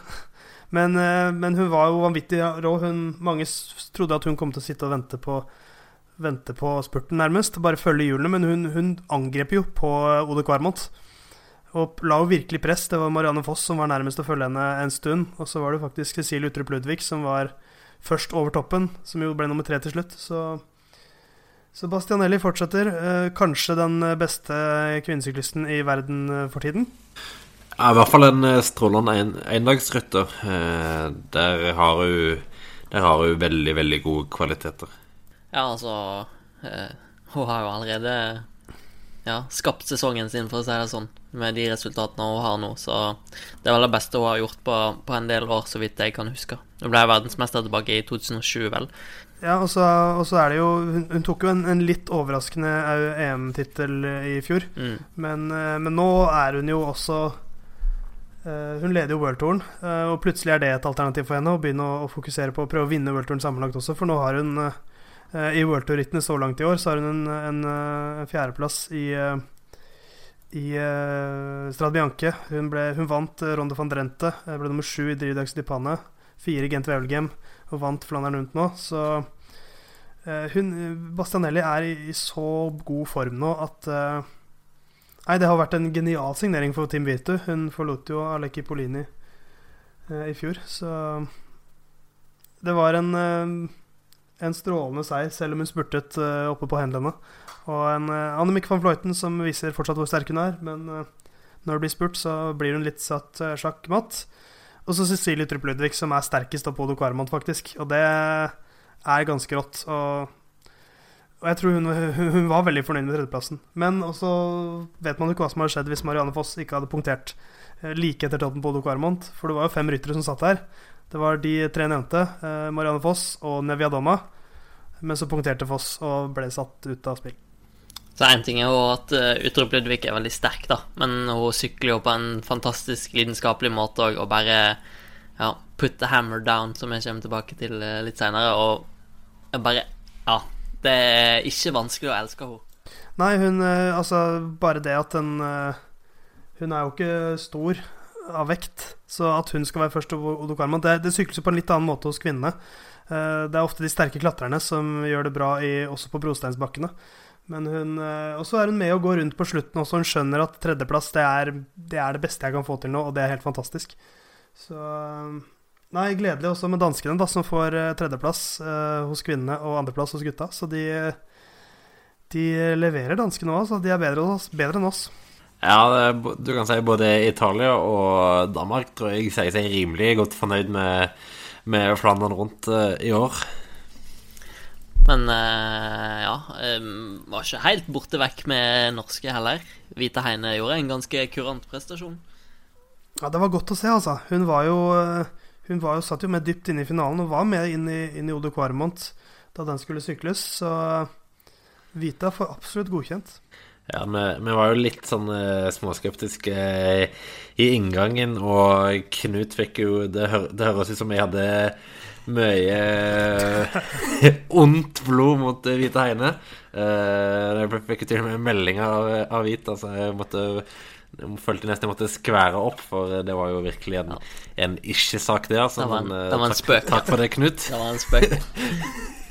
Men, eh, men hun var jo vanvittig rå. Hun, mange trodde at hun kom til å sitte og vente på Vente på spurten, nærmest. Bare følge hjulene. Men hun, hun angrep jo på eh, Ode Kvarmont. Og la jo virkelig press. Det var Marianne Foss som var nærmest å følge henne en stund. Og så var det faktisk Cecilie Utrup Ludvig som var først over toppen, som jo ble nummer tre til slutt. Så, så Bastianelli fortsetter. Eh, kanskje den beste kvinnesyklisten i verden eh, for tiden. Ja, I hvert fall en eh, strålende en, endagsrytter. Eh, der har hun Der har hun veldig, veldig gode kvaliteter. Ja, altså eh, Hun har jo allerede ja, skapt sesongen sin, for å si det sånn, med de resultatene hun har nå. Så det er vel det beste hun har gjort på, på en del år, så vidt jeg kan huske. Hun ble verdensmester tilbake i 2007, vel. Ja, og så, er det jo Hun, hun tok jo en, en litt overraskende EM-tittel i fjor. Mm. Men, eh, men nå er hun jo også uh, Hun leder jo worldtouren, uh, og plutselig er det et alternativ for henne å begynne å, å fokusere på å prøve å vinne worldtouren sammenlagt også, for nå har hun eh, eh, I worldtour-rittene så langt i år så har hun en, en, eh, en fjerdeplass i eh, i uh, Strad Bianche. Hun, hun vant Ronde van Drenthe. eh, ble nummer sju i Drivdags di Panne. Fire Gent Wevelgem og vant Flandern rundt nå. Så uh, hun Bastianelli er i, i så god form nå at uh, Nei, det har vært en genial signering for Team Virtu. Hun forlot jo Aleki Polini eh, i fjor, så Det var en, eh, en strålende seier, selv om hun spurtet uh, oppe på hendene. Og en uh, Annemiek van Fluiten som viser fortsatt hvor sterk hun er, men uh, når det blir spurt, så blir hun litt satt uh, sjakkmatt. Og så Cecilie Trupp Ludvig, som er sterkest av Podo Kvarmont, faktisk. Og det er ganske rått. Og, og jeg tror hun, hun, var veldig fornøyd med tredjeplassen. Men også vet man jo ikke hva som hadde skjedd hvis Marianne Foss ikke hadde punktert eh, like etter toppen på Podo Kvarmont. For det var jo fem ryttere som satt der. Det var de tre nevnte, eh, Marianne Foss og Nevia Doma. Men så punkterte Foss og ble satt ut av spill. Så én ting er jo at uh, Utrup Ludvig er veldig sterk, da, men hun sykler jo på en fantastisk lidenskapelig måte òg, og bare ja, put the hammer down, som jeg kommer tilbake til uh, litt seinere, og jeg bare Ja. Det er ikke vanskelig å elske henne. Nei, hun eh, Altså, bare det at eh, Hun er jo ikke stor av vekt, så at hun skal være først og Odo Karman Det, det sykles jo på en litt annen måte hos kvinnene. Eh, Det er ofte de sterke klatrerne som gjør det bra i, også på brosteinsbakkene. Men hun eh, Og så er hun med og går rundt på slutten også. Hun skjønner at tredjeplass det er, det er det beste jeg kan få til nå, og det er helt fantastisk. Så eh, Nei, gledelig også med danskene, da, som får tredjeplass eh, hos kvinnene og andreplass hos gutta. Så de, de leverer danskene òg, så de er bedre, bedre enn oss. Ja, du kan si både Italia og Danmark tror jeg sier seg rimelig godt fornøyd med, med Flandern rundt eh, i år. Men eh, ja Var ikke helt borte vekk med norske heller. Vita Heine gjorde en ganske kurant prestasjon. Ja, det var godt å se, altså. Hun var jo eh, Hun var jo, satt jo med dypt inne i finalen og var med inn i, inn i Odo Kvarmont da den skulle sykles, så Vita får absolutt godkjent. Ja, vi, vi var jo litt sånn eh, småskeptiske eh, i inngangen, og Knut fikk jo Det, hør, det høres ut som jeg hadde mye eh, *laughs* ondt blod mot Hvite Heine. Jeg fikk til og med meldinger av, av Hvit, altså jeg måtte jeg følte nesten jeg måtte skvære opp, for det var jo virkelig en, en ikke-sak, det. Altså. Det var en- Men, det var en takk, spøk. Takk for det, Knut. *laughs* Det var en spøk.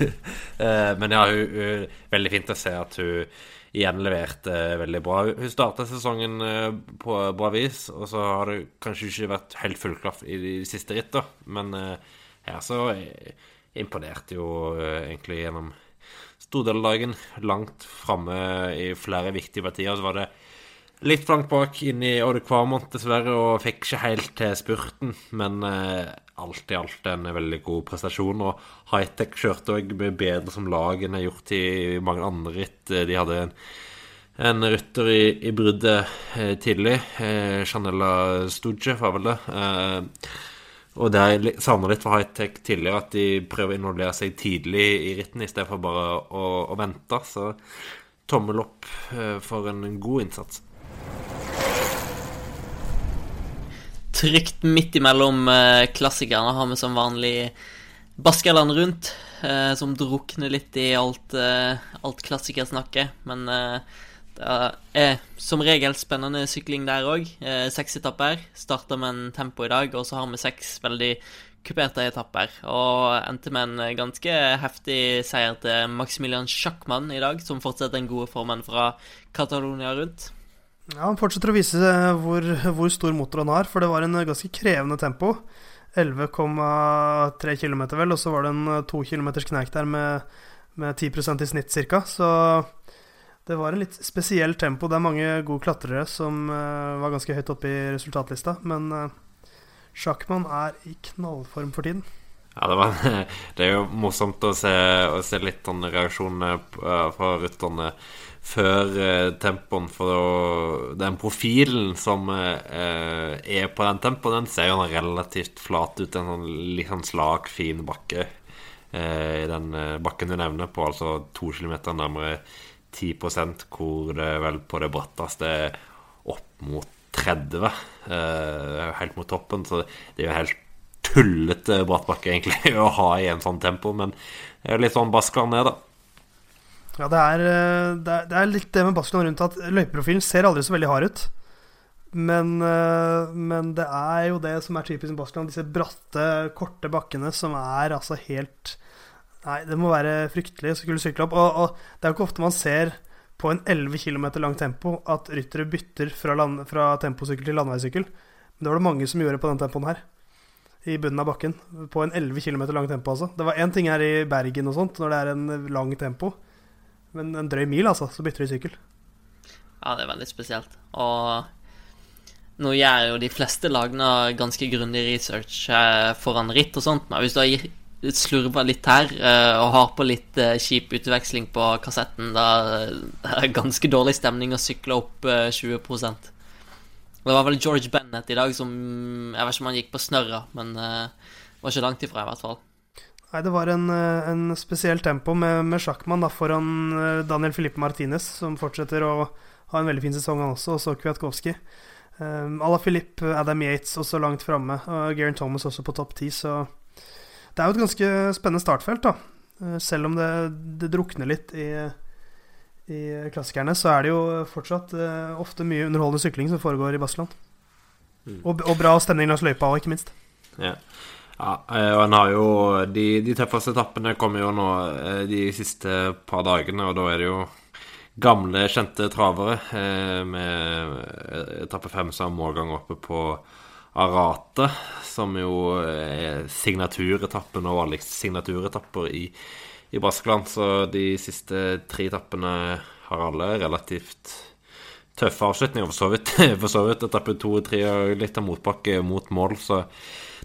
*laughs* Men ja, hun, hun, veldig fint å se at hun igjen leverte veldig bra. Hun starta sesongen eh, på bra vis, og så har det kanskje ikke vært helt fullklaff i de siste rittene, men eh, her så eh, imponerte jo eh, egentlig gjennom stor del av dagen. Langt framme i flere viktige partier. Så var det litt blankt bak inn i Odd Kvarmont, dessverre, og fikk ikke helt til spurten. Men eh, alt i alt en veldig god prestasjon. Og Hightech kjørte òg bedre som lag enn jeg har gjort i mange andre ritt. De hadde en, en rytter i, i bruddet eh, tidlig. Eh, Chanella Studje var vel det. Eh, og det jeg savner litt for Hightech tidligere, at de prøver å involvere seg tidlig i ritten i stedet for bare å, å vente. Så tommel opp eh, for en god innsats. Trygt midt imellom eh, klassikerne har vi som vanlig Baskerland rundt, eh, som drukner litt i alt, eh, alt klassikersnakket. Men det er som regel spennende sykling der òg. Seks etapper. Starta med en tempo i dag, og så har vi seks veldig kuperte etapper. Og endte med en ganske heftig seier til Maximilian Schackmann i dag, som fortsetter den gode formen fra Catalonia rundt. Ja, Han fortsetter å vise hvor, hvor, stor motor han har, for det var en ganske krevende tempo. 11,3 km, vel, og så var det en 2 km kneik der med, med 10% i snitt ca. Så det var en litt spesiell tempo. Det er mange gode klatrere som uh, var ganske høyt oppe i resultatlista, men uh, Sjakkmann er i knallform for tiden. Ja, det, var, *laughs* det, er jo morsomt å se, å se litt sånn reaksjonene fra rytterne før eh, tempoen. For den profilen som eh, er på den tempoen, den ser jo relativt flat ut. En sånn litt sånn slak, fin bakke eh, i den eh, bakken du nevner, på altså to kilometer nærmere 10 hvor det vel på det bratteste er opp mot 30. Eh, helt mot toppen. Så det er jo helt tullete brattbakke egentlig *laughs* å ha i en sånn tempo. Men det er litt sånn Baskeland ned, da. Ja, eh, det er, det er litt det med Baskeland rundt at løypeprofilen ser aldri så veldig hard ut. Men, eh, men, det er jo det som er typisk Baskeland, disse bratte, korte bakkene som er altså helt Nei, det må være fryktelig å skulle sykle opp. Og, og, det er jo ikke ofte man ser på en 11 km lang tempo at ryttere bytter fra, land, fra temposykkel til landeveissykkel. Men det var det mange som gjorde på den tempoen her. I bunnen av bakken. På en 11 km lang tempo, altså. Det var én ting her i Bergen og sånt, når det er en lang tempo. Men en drøy mil, altså, så bytter de sykkel. Ja, det er veldig spesielt. Og nå gjør jo de fleste lagene ganske grundig research eh, foran ritt og sånt, men hvis du har slurva litt her eh, og har på litt eh, kjip utveksling på kassetten, da er det ganske dårlig stemning å sykle opp 20% Det var vel George Bennett i dag som Jeg vet ikke om han gikk på snørra, men det var ikke langt ifra, i hvert fall. Nei, det var en, eh, en spesiell tempo med, med Sjakkmann foran eh, Daniel Filippe Martinez, som fortsetter å ha en veldig fin sesong, han også, og så Kwiatkowski. Um, Ala Filip, Adam Yates også langt framme, og Geraint Thomas også på topp ti, så det er jo et ganske spennende startfelt, da. Selv om det, det drukner litt i, i, klassikerne, så er det jo fortsatt uh, ofte mye underholdende sykling som foregår i Baskeland. Mm. Og, og, bra stemning langs løypa òg, ikke minst. Ja. Ja, eh, og en har jo De, de tøffeste etappene kommer jo nå eh, de siste par dagene, og da er det jo gamle, kjente travere. Eh, med etappe fem som målgang oppe på Arate, som jo er signaturetappen og vanligste signaturetapper i, i Baskeland. Så de siste tre etappene har alle relativt tøffe avslutninger, for så vidt. *laughs* For så vidt etappe to og tre og litt av motbakke mot mål, så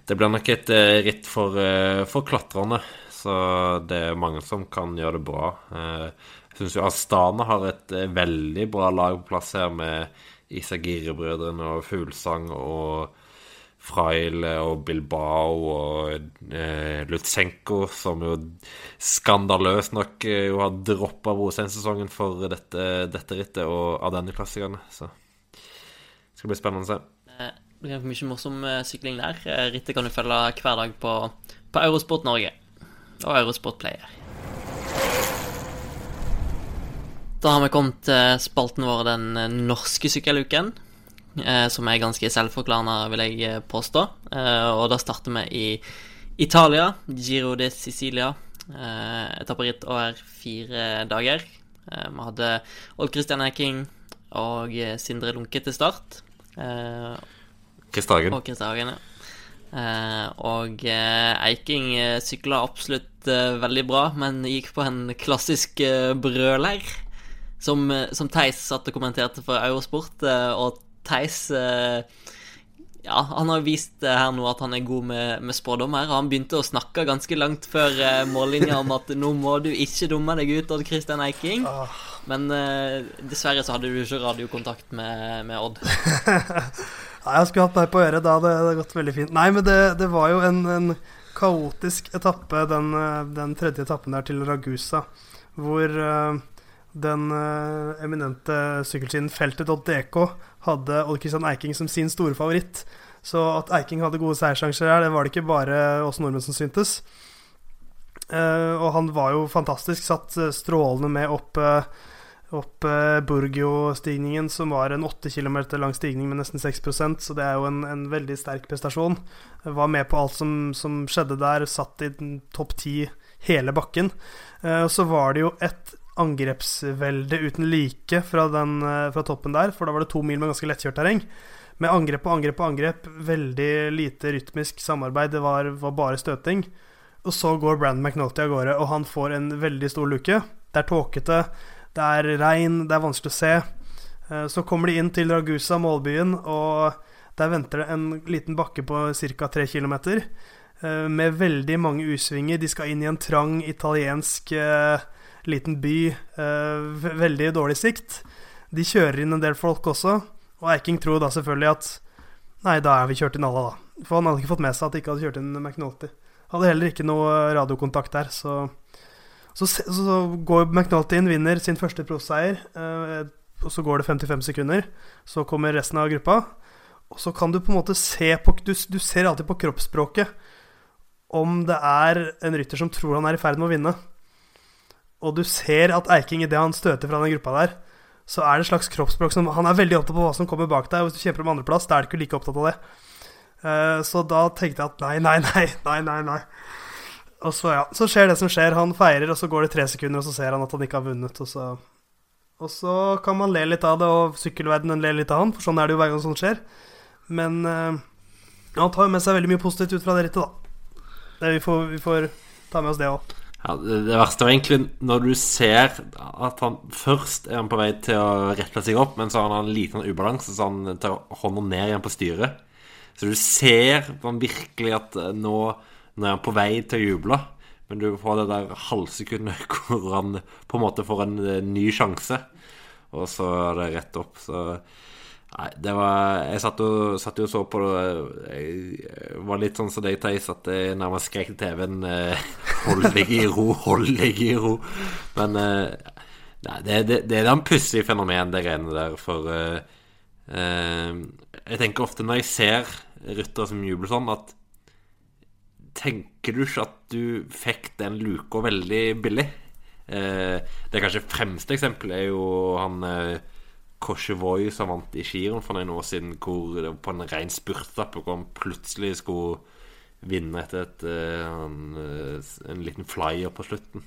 det blir nok et uh, ritt for, uh, for, klatrerne. Så det er mange som kan gjøre det bra. Uh, jeg syns jo Astana har et veldig bra lag på plass her, med Isagiri-brødrene og Fuglesang og Fraile og Bilbao og eh, Lutsenko, som jo skandaløst nok jo har droppa Brostein-sesongen for dette, dette, rittet og av denne klassikerne. Så det skal bli spennende å se. Det er mye morsom eh, sykling der. Eh, rittet kan du følge hver dag på, på Eurosport Norge og Eurosport Player. Da har vi kommet til spalten vår Den eh, norske sykkeluken, som er ganske selvforklarende, vil jeg påstå. Og da starter vi i Italia, Giro de Sicilia. Etapperitt over fire dager. Vi hadde Old Christian Eking og Sindre Lunke til start. Kristagen. Og Kristagen, ja. Eh, og eh, Eiking eh, sykla absolutt eh, veldig bra, men gikk på en klassisk eh, brøler. som, som Theis satt og kommenterte for Eurosport, eh, og Theis eh, ja, han har vist eh, her nå at han er god med, med spådommer. Han begynte å snakke ganske langt før eh, mållinja om at nå må du ikke dumme deg ut, Odd Kristian Eiking. Men eh, dessverre så hadde du ikke radiokontakt med, med Odd. *laughs* Nei, jeg skulle hatt deg på øret. Da hadde det gått veldig fint. Nei, men det, det var jo en, en kaotisk etappe, den, eh, den tredje etappen der til Ragusa, hvor eh, den uh, eminente sykkelsiden feltet.dk hadde Odd Christian Eiking som sin store favoritt. Så at Eiking hadde gode seiersjanser her, det var det ikke bare oss nordmenn som syntes. Uh, og han var jo fantastisk, satt strålende med opp, opp eh, Burgio-stigningen, som var en 8 km lang stigning med nesten 6% så det er jo en, en veldig sterk prestasjon. Var med på alt som, som skjedde der, satt i topp ti hele bakken. Eh, og så var det jo et angrepsvelde uten like fra, den, eh, fra toppen der, for da var det to mil med ganske lettkjørt terreng. Med angrep på angrep på angrep, veldig lite rytmisk samarbeid, det var, var bare støting. Og så går Brandon McNulty av gårde, og han får en veldig stor luke. Det er tåkete, det er regn, det er vanskelig å se. Eh, Så kommer de inn til Ragusa, målbyen, og der venter det en liten bakke på ca. 3 km. Med veldig mange U-svinger. De skal inn i en trang italiensk eh, liten by. eh, veldig dårlig sikt. De kjører inn en del folk også, og Eiking tror da selvfølgelig at Nei, da er vi kjørt inn alle, da. For han hadde ikke fått med seg at de ikke hadde kjørt inn McNulty. Hadde heller ikke noe radiokontakt der, så Så, så, går McNulty inn, vinner sin første proffseier, eh, og så går det 55 sekunder. Så kommer resten av gruppa, og så kan du på en måte se på Du, du ser alltid på kroppsspråket om det er en rytter som tror han er i ferd med å vinne. Og du ser at Eiking, idet han støter fra den gruppa der, så er det et slags kroppsspråk som Han er veldig opptatt på hva som kommer bak deg, og hvis du kjemper om andreplass, da er du ikke like opptatt av det. Eh, så da tenkte jeg at nei, nei, nei, nei, nei, nei. Og så, ja, så skjer det som skjer. Han feirer, og så går det tre sekunder, og så ser han at han ikke har vunnet, og så Og så kan man le litt av det, og sykkelverdenen ler litt av han, for sånn er det jo hver gang sånt skjer. Men uh, han tar jo med seg veldig mye positivt ut fra det rittet, da. Det, vi, får, vi får ta med oss det òg. Ja, det, verste var egentlig når du ser at han først er han på vei til å rette seg opp, men så har han en liten ubalanse, så han tar hånda ned igjen på styret. Så du ser virkelig at eh, nå, han er på vei til å juble, men du får det der halvsekundet *laughs* hvor han på en måte får en eh, ny sjanse, og så er det rett opp. Så Nei, det var Jeg satt jo, satt jo så på det Jeg var litt sånn som deg, Theis, at jeg nærmest skrek til TV-en eh, *laughs* 'Hold deg i ro, hold deg i ro'. Men eh, nei, det, det, det er en pussig fenomen, det greiene der, for eh, eh, Jeg tenker ofte når jeg ser ryttere som jubler sånn, at Tenker du ikke at du fikk den luka veldig billig? Eh, det kanskje fremste eksempelet er jo han eh, Korsevoi som vant i Giron for noen år siden, hvor det var på en ren spurtapp, hvor han plutselig skulle vinne etter et, eh, han, eh, en liten flyer på slutten.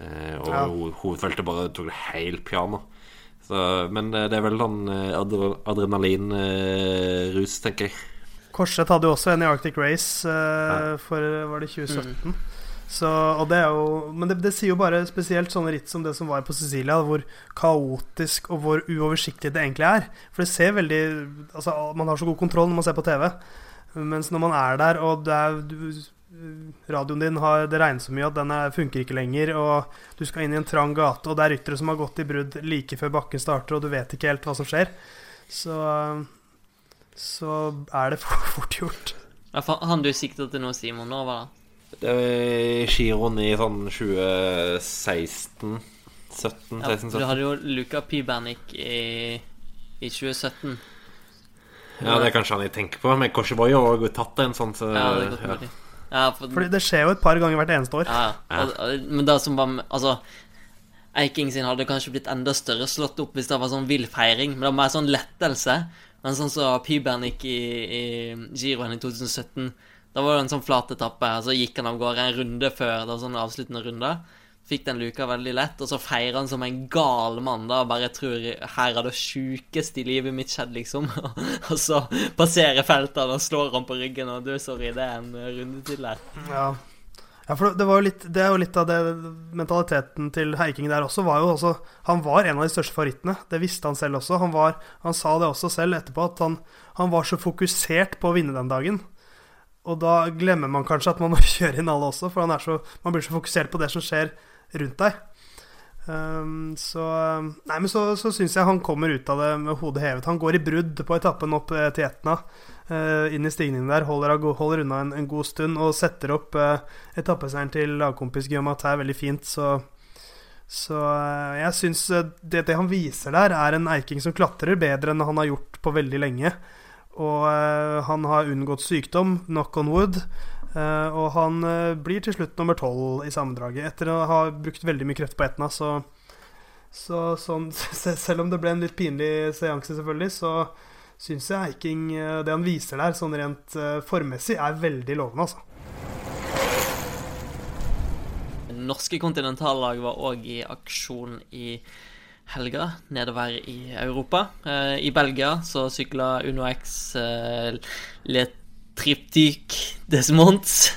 Eh, og Ja. ho hovedfeltet bare tok det helt piano. Så, men eh, det er vel sånn eh, adre adrenalinrus, tenker jeg. Korset hadde jo også en i Arctic Race uh, for var det 2017. Så, og det er jo, men det, det sier jo bare spesielt sånne ritt som det som var på Sicilia, hvor kaotisk og hvor uoversiktlig det egentlig er. For det ser veldig Altså, man har så god kontroll når man ser på TV. Mens når man er der, og det er du, radioen din har, det regner så mye at den er, funker ikke lenger, og du skal inn i en trang gate, og det er ryttere som har gått i brudd like før bakken starter, og du vet ikke helt hva som skjer, så, så er det *laughs* fort gjort. Ja, for Han du sikta til nå, Simon, når var det? Det var giroen i sånn 2016 17, Ja, du hadde jo Luca Pibernik i, i 2017. Ja, det er kanskje han jeg tenker på. Men Korsvoy har også tatt en sånn, så Ja, det er godt ja. mulig. Ja, for, Fordi det skjer jo et par ganger hvert eneste år. ja, men det som var Altså, Eiking sin hadde kanskje blitt enda større slått opp hvis det var sånn vill feiring, men det var mer sånn lettelse. Men sånn som Pibernik i, i Giroen i 2017, da var det en sånn flat etappe, og så gikk han av gårde en runde før, det var sånn avsluttende runde. Fikk den luka veldig lett, og så feirer han som en gal mann, da. Bare tror her er det sjukeste i livet mitt skjedd, liksom. *laughs* og så passerer feltet, og slår han på ryggen, og du, sorry, det er en runde til der. Ja. Ja, for det, var jo litt, det er jo litt av det mentaliteten til Heiking der også. Var jo også han var en av de største favorittene. Det visste han selv også. Han, var, han sa det også selv etterpå, at han, han, var så fokusert på å vinne den dagen. Og da glemmer man kanskje at man må *laughs* kjøre inn alle også, for så, man blir så fokusert på det som skjer rundt deg. Um, så Nei, men så, så syns jeg han kommer ut av det med hodet hevet. Han går i brudd på etappen opp eh, til Etna. Uh, inn i stigningen der, holder, holder unna en, en, god stund og setter opp uh, etappeseieren til lagkompis Guillaume Mathai veldig fint. Så, så uh, jeg syns det, det, han viser der, er en Eiking som klatrer bedre enn han har gjort på veldig lenge. Og han har unngått sykdom, knock on wood. Uh, og han uh, blir til slutt nummer tolv i sammendraget, etter å ha brukt veldig mye krefter på Etna. Så, så sånn, *laughs* selv om det ble en litt pinlig seanse, selvfølgelig, så syns jeg Eiking, uh, det han viser der, sånn rent formmessig, er veldig lovende, altså. Norske kontinentallag var òg i aksjon i helga nedover i Europa. I Belgia så sykla UnoX litt des Desmonts.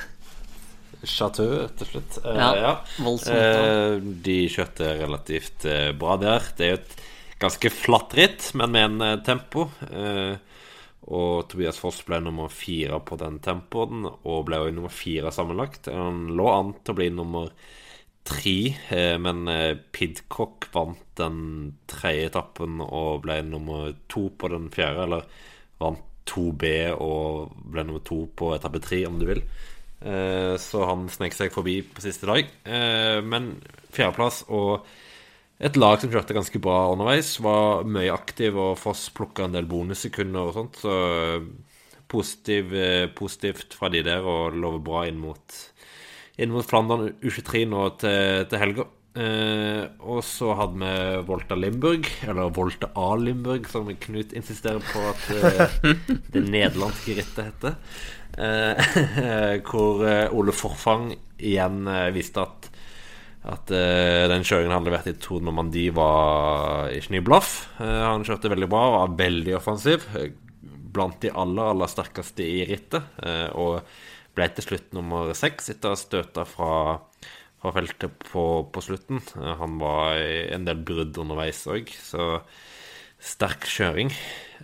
Chateau, til slutt. Ja, ja. Voldsomt. De kjørte relativt bra der. Det er jo et ganske flatt ritt, men med en tempo. og Tobias Foss ble nummer fire på den tempoen, og ble også nummer fire sammenlagt. Han lå an til å bli nummer tre, men Pidcock vant den tredje etappen og ble nummer to på den fjerde, eller vant 2B og ble nummer to på etappe tre, om du vil. Eh, så han snek seg forbi på siste dag. Eh, men fjerdeplass og et lag som kjørte ganske bra underveis, var mye aktiv, og Foss plukka en del bonussekunder og sånt. Så eh, positiv, positivt fra de der, og lover bra inn mot, inn mot Flandern U23 nå til, til helga. Eh, og så hadde vi Volta Limburg, eller Volta A Limburg, som Knut insisterer på at eh, det nederlandske rittet heter. Eh, *laughs* hvor eh, Ole Forfang igjen eh, viste at, at uh, den kjøringen han hadde levert i Tour Normandie, var ikke ny blaff. han kjørte veldig bra, og var veldig offensiv. Blant de aller, aller sterkeste i rittet. og ble til slutt nummer seks etter å ha støta fra fra feltet på, på, slutten. Eh, han var i en del brudd underveis òg, så sterk kjøring.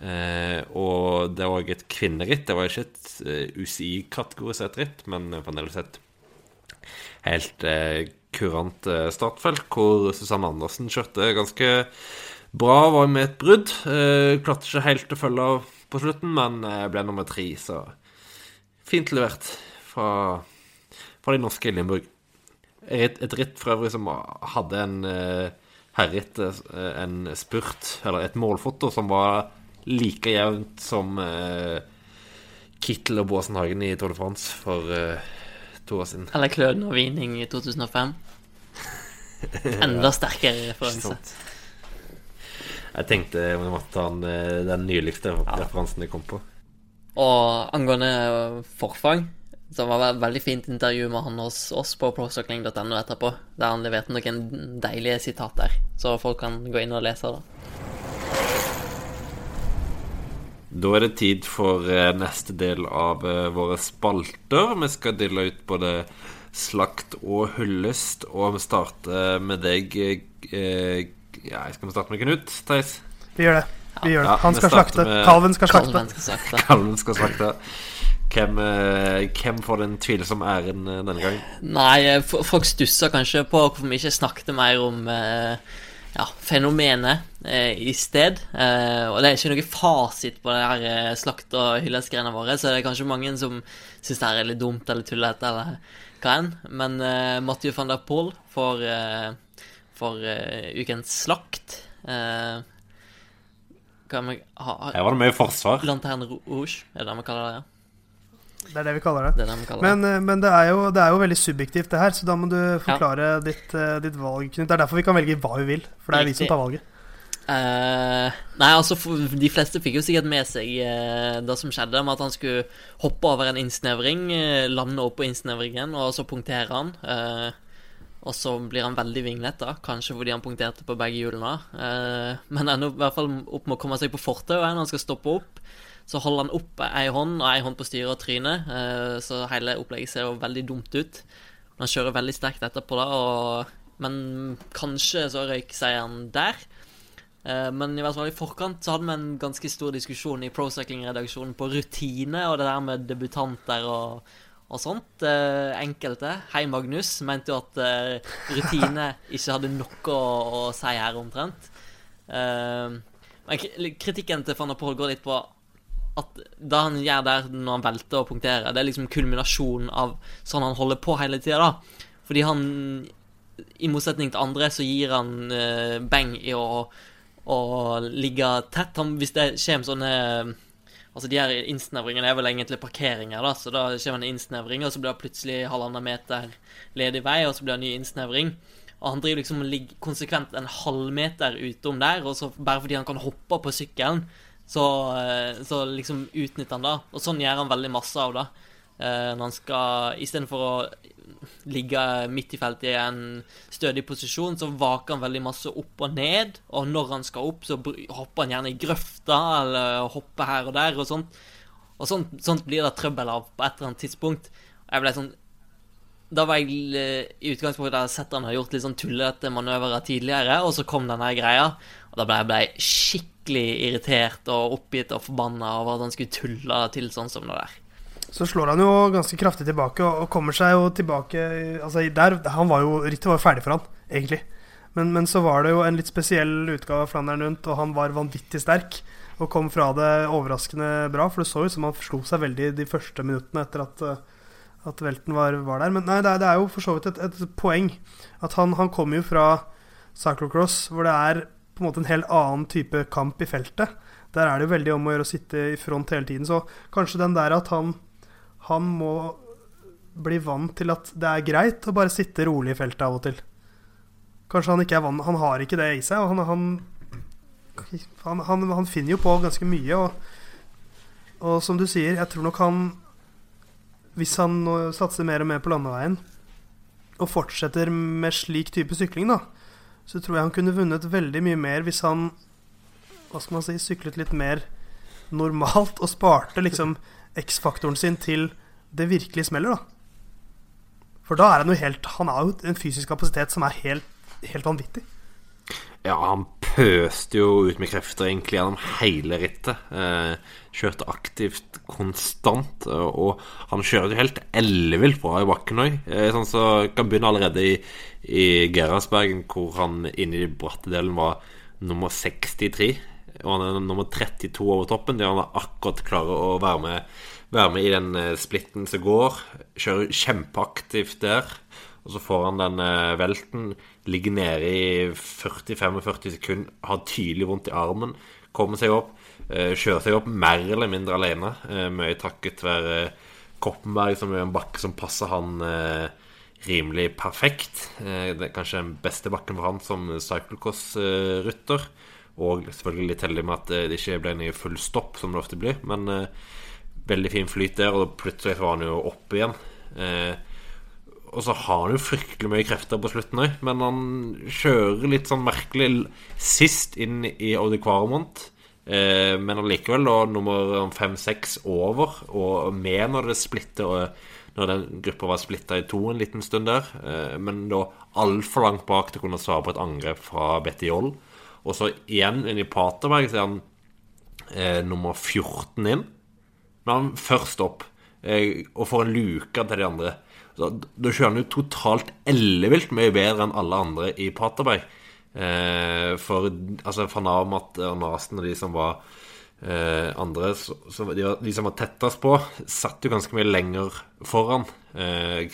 Eh, og det var òg et kvinneritt. Det var ikke et uh, eh, UCI-kategorisert ritt, men fremdeles et helt eh, kurant eh, startfelt, hvor Susanne Andersen kjørte ganske bra, var med et brudd. Eh, klarte ikke helt å følge av på slutten, men ble nummer tre, så fint levert fra, fra de norske i Limburg. Et, et ritt for øvrig som hadde en herret en spurt, eller et målfoto, som var like jevnt som Kittel og Båsenhagen i Tour de France for to år siden. Eller Kløden og Vining i 2005. *laughs* Enda sterkere referanse. Jeg tenkte jeg måtte ta den, den nyligste ja. referansen jeg kom på. Og angående forfang så det var et veldig fint intervju med han hos oss på procycling.no etterpå, der han leverte noen deilige sitater, så folk kan gå inn og lese det. Da er det tid for eh, neste del av eh, våre spalter. Vi skal dele ut både slakt og hyllest, og vi starter med deg eh, Ja, skal vi starte med Knut, Theis? Vi gjør det. Vi gjør det. Han skal slakte. Kalven skal slakte. *laughs* Kalven skal slakte. Hvem, eh, hvem, får den tvilsomme æren eh, denne gangen? Nei, eh, folk stusser kanskje på hvorfor vi ikke snakket mer om ja, fenomenet eh, i sted. Eh, og det er ikke noe fasit på det her eh, slakt- og hyllestgreiene våre, så det er kanskje mange som syns det er litt dumt eller tullete eller hva enn. Men eh, Mathieu van der Poel får, for ukens slakt. Hva vi, har? Her var det mye forsvar. Lanterne Rouge, er det det vi kaller det? ja det er det vi kaller det. det, det kaller men, eh, men det, er jo, det, er jo, veldig subjektivt, det her, så da må du forklare ja. ditt, uh, ditt, valg, Knut. Det er derfor vi kan velge hva vi vil, for det er Riktig. vi som tar valget. Uh, nei, altså De fleste fikk jo sikkert med seg uh, det som skjedde, med at han skulle hoppe over en innsnevring, uh, lande opp på innsnevringen, og så punktere han. og så blir han veldig vinglete, kanskje fordi han punkterte på begge hjulene. men ender i hvert fall opp med å komme seg på fortauet når han skal stoppe opp. Så holder han opp ei hånd og ei hånd på styret og trynet, eh, så hele opplegget ser jo veldig dumt ut. Men han kjører veldig sterkt etterpå, da, og, men kanskje så røyk seieren der. Eh, men i hvert fall i forkant så hadde vi en ganske stor diskusjon i Pro Cycling-redaksjonen på rutine og det der med debutanter og, og sånt. Eh, enkelte, hei Magnus, mente jo at rutine *laughs* ikke hadde noe å, å si her, omtrent. Men kritikken til van der Poel går litt på at det han gjør der når han velter og punkterer, det er liksom kulminasjonen av sånn han holder på hele tida, da. Fordi han, i motsetning til andre, så gir han uh, beng i å å ligge tett. Han, hvis det kommer sånne Altså, de her innsnevringene er vel egentlig parkeringer, da, så da kommer en innsnevring, og så blir det plutselig halvannen meter ledig vei, og så blir det en ny innsnevring. Og han driver liksom ligger konsekvent en halvmeter utom der, og så bare fordi han kan hoppe på sykkelen, så, eh, så liksom utnytter han det. Og sånn gjør han veldig masse av det. Eh, når han skal Istedenfor å ligge midt i feltet i en stødig posisjon, så vaker han veldig masse opp og ned. Og når han skal opp, så hopper han gjerne i grøfta, eller hopper her og der, og sånt. Og sånt, sånt blir det trøbbel av på et eller annet tidspunkt. Jeg ble sånn Da var jeg eh, i utgangspunktet der sett han har gjort litt sånn tullete manøvrer tidligere, og så kom denne greia, og da ble jeg skikkelig irritert og oppgitt og forbanna over at han skulle tulle til sånn som det der. Så slår han jo ganske kraftig tilbake og, kommer seg jo tilbake Altså der, han var jo, Rittet var jo ferdig for han, egentlig. Men, men, så var det jo en litt spesiell utgave av Flandern rundt, og han var vanvittig sterk. Og kom fra det overraskende bra, for det så ut som han slo seg veldig de første minuttene etter at, at velten var, var, der. Men nei, det er, det er, jo for så vidt et, et poeng. At han, han kommer jo fra cyclocross, hvor det er på en måte en helt annen type kamp i feltet. Der er det jo veldig om å gjøre å sitte i front hele tiden. Så kanskje den der at han han må bli vant til at det er greit å bare sitte rolig i feltet av og til. Kanskje han ikke er vant Han har ikke det i seg. Og han, han, han, han finner jo på ganske mye. Og, og, som du sier, jeg tror nok han Hvis han satser mer og mer på landeveien og fortsetter med slik type sykling, da, så tror jeg han kunne vunnet veldig mye mer hvis han Hva skal man si syklet litt mer normalt og sparte liksom X-faktoren sin til det virkelig smeller, da. For da er han jo helt Han har jo en fysisk kapasitet som er helt, helt vanvittig. Ja, han pøste jo ut med krefter egentlig gjennom hele rittet. Eh, kjørte aktivt konstant. Og han kjører jo helt ellevilt bra i bakken òg. Eh, sånn så kan begynne allerede i, i Gerhardsbergen, hvor han inne i bratte delen var nummer 63 og han er nummer 32 over toppen. der han akkurat klarer å være med, være med i den eh, splitten som går. Kjører kjempeaktivt der. Og så får han den uh, velten, ligger nede i 40-45 sekunder, har tydelig vondt i armen, kommer seg opp. Uh, kjører seg opp mer eller mindre alene, uh, mye takket være Koppenberg, som er en bakke som passer han rimelig perfekt. det er kanskje den beste bakken for han som cyclocross-rytter. Og selvfølgelig litt heldig med at det ikke ble en full stopp, som det ofte blir. Men eh, veldig fin flyt der, og plutselig var han jo oppe igjen. Eh, og så har han jo fryktelig mye krefter på slutten òg, men han kjører litt sånn merkelig sist inn i Audi Quaremont. Eh, men allikevel da nummer fem-seks over, og med når det splitter og når den gruppa var splitta i to en liten stund der. Eh, men da altfor langt bak til å kunne svare på et angrep fra Betty Joll. Og så igjen inn i Paterberg så er han eh, nummer 14 inn. Men han først opp eh, og får en luke til de andre. Så, da kjører han jo totalt ellevilt mye bedre enn alle andre i Paterberg. Eh, for altså Fanamat og Nasen og de som var eh, andre så, så de, de, som var tettest på, satt jo ganske mye lenger foran.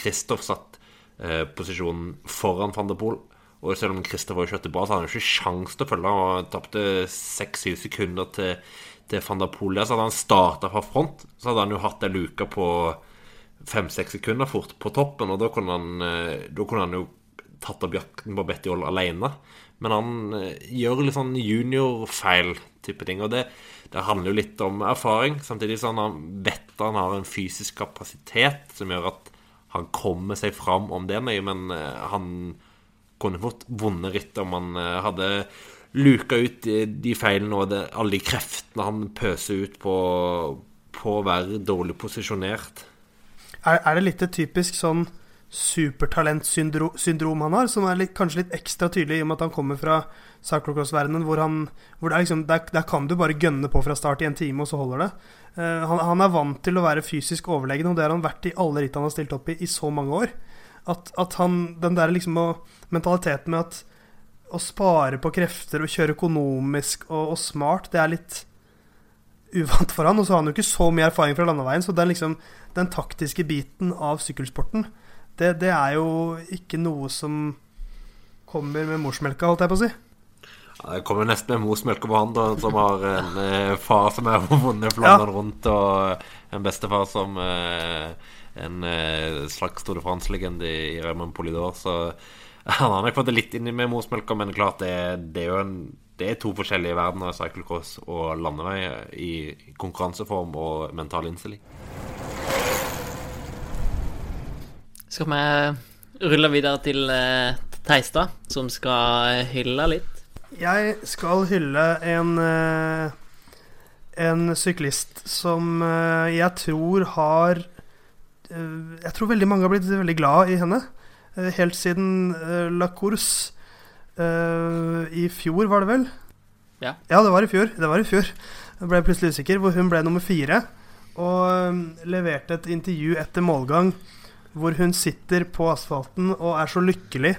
Kristoff eh, satt eh, posisjonen foran van der Poel. Og selv om Christopher kjørte bra, så hadde han ikke sjans til å følge. Han tapte seks-syv sekunder til, til van der Poel. Så hadde han starta fra front, så hadde han jo hatt ei luke på fem-seks sekunder fort på toppen. Og da kunne han, eh, da kunne han jo tatt opp jakten på Betty Oll alene. Men han eh, gjør litt sånn juniorfeil-type ting. Og det, det, handler jo litt om erfaring. Samtidig så han vet han har en fysisk kapasitet som gjør at han kommer seg fram om det nøye, men eh, han kunne fått vonde ritt om han hadde luka ut de feilene og det, alle de kreftene han pøser ut på, på å være dårlig posisjonert. Er, er, det litt et typisk sånn supertalentsyndrom han har, som er litt, kanskje litt ekstra tydelig i og med at han kommer fra cyclocross-verdenen, hvor, han, hvor det er liksom, der, der, kan du bare gønne på fra start i en time, og så holder det. Uh, han, han, er vant til å være fysisk overlegen, og det har han vært i alle ritt han har stilt opp i i så mange år. At, at han, den der liksom mentaliteten med at å spare på krefter og kjøre økonomisk og, og smart, det er litt uvant for han. Og så har han jo ikke så mye erfaring fra landeveien, så den, liksom, den taktiske biten av sykkelsporten det, det, er jo ikke noe som kommer med morsmelka, holdt jeg på å si. Ja, det kommer nesten med morsmelka på han, da, som har en eh, far som har *laughs* vunnet Flandern ja. rundt, og en bestefar som eh, en eh, slags Tour de France-legende i Raymond Polidor. Så han har nok fått det litt inn med morsmelka, men klart det, det er jo en det er to forskjellige verdener, cyclecross og landevei, i konkurranseform og mental innstilling. Skal vi rulle videre til uh, Teistad, som skal hylle litt? Jeg skal hylle en uh, en syklist som uh, jeg tror har Jeg tror veldig mange har blitt veldig glad i henne. helt siden La Course i fjor, var det vel? Ja. ja, det var i fjor. Det var i fjor. Jeg ble plutselig usikker. Hvor hun ble nummer fire. Og leverte et intervju etter målgang hvor hun sitter på asfalten og er så lykkelig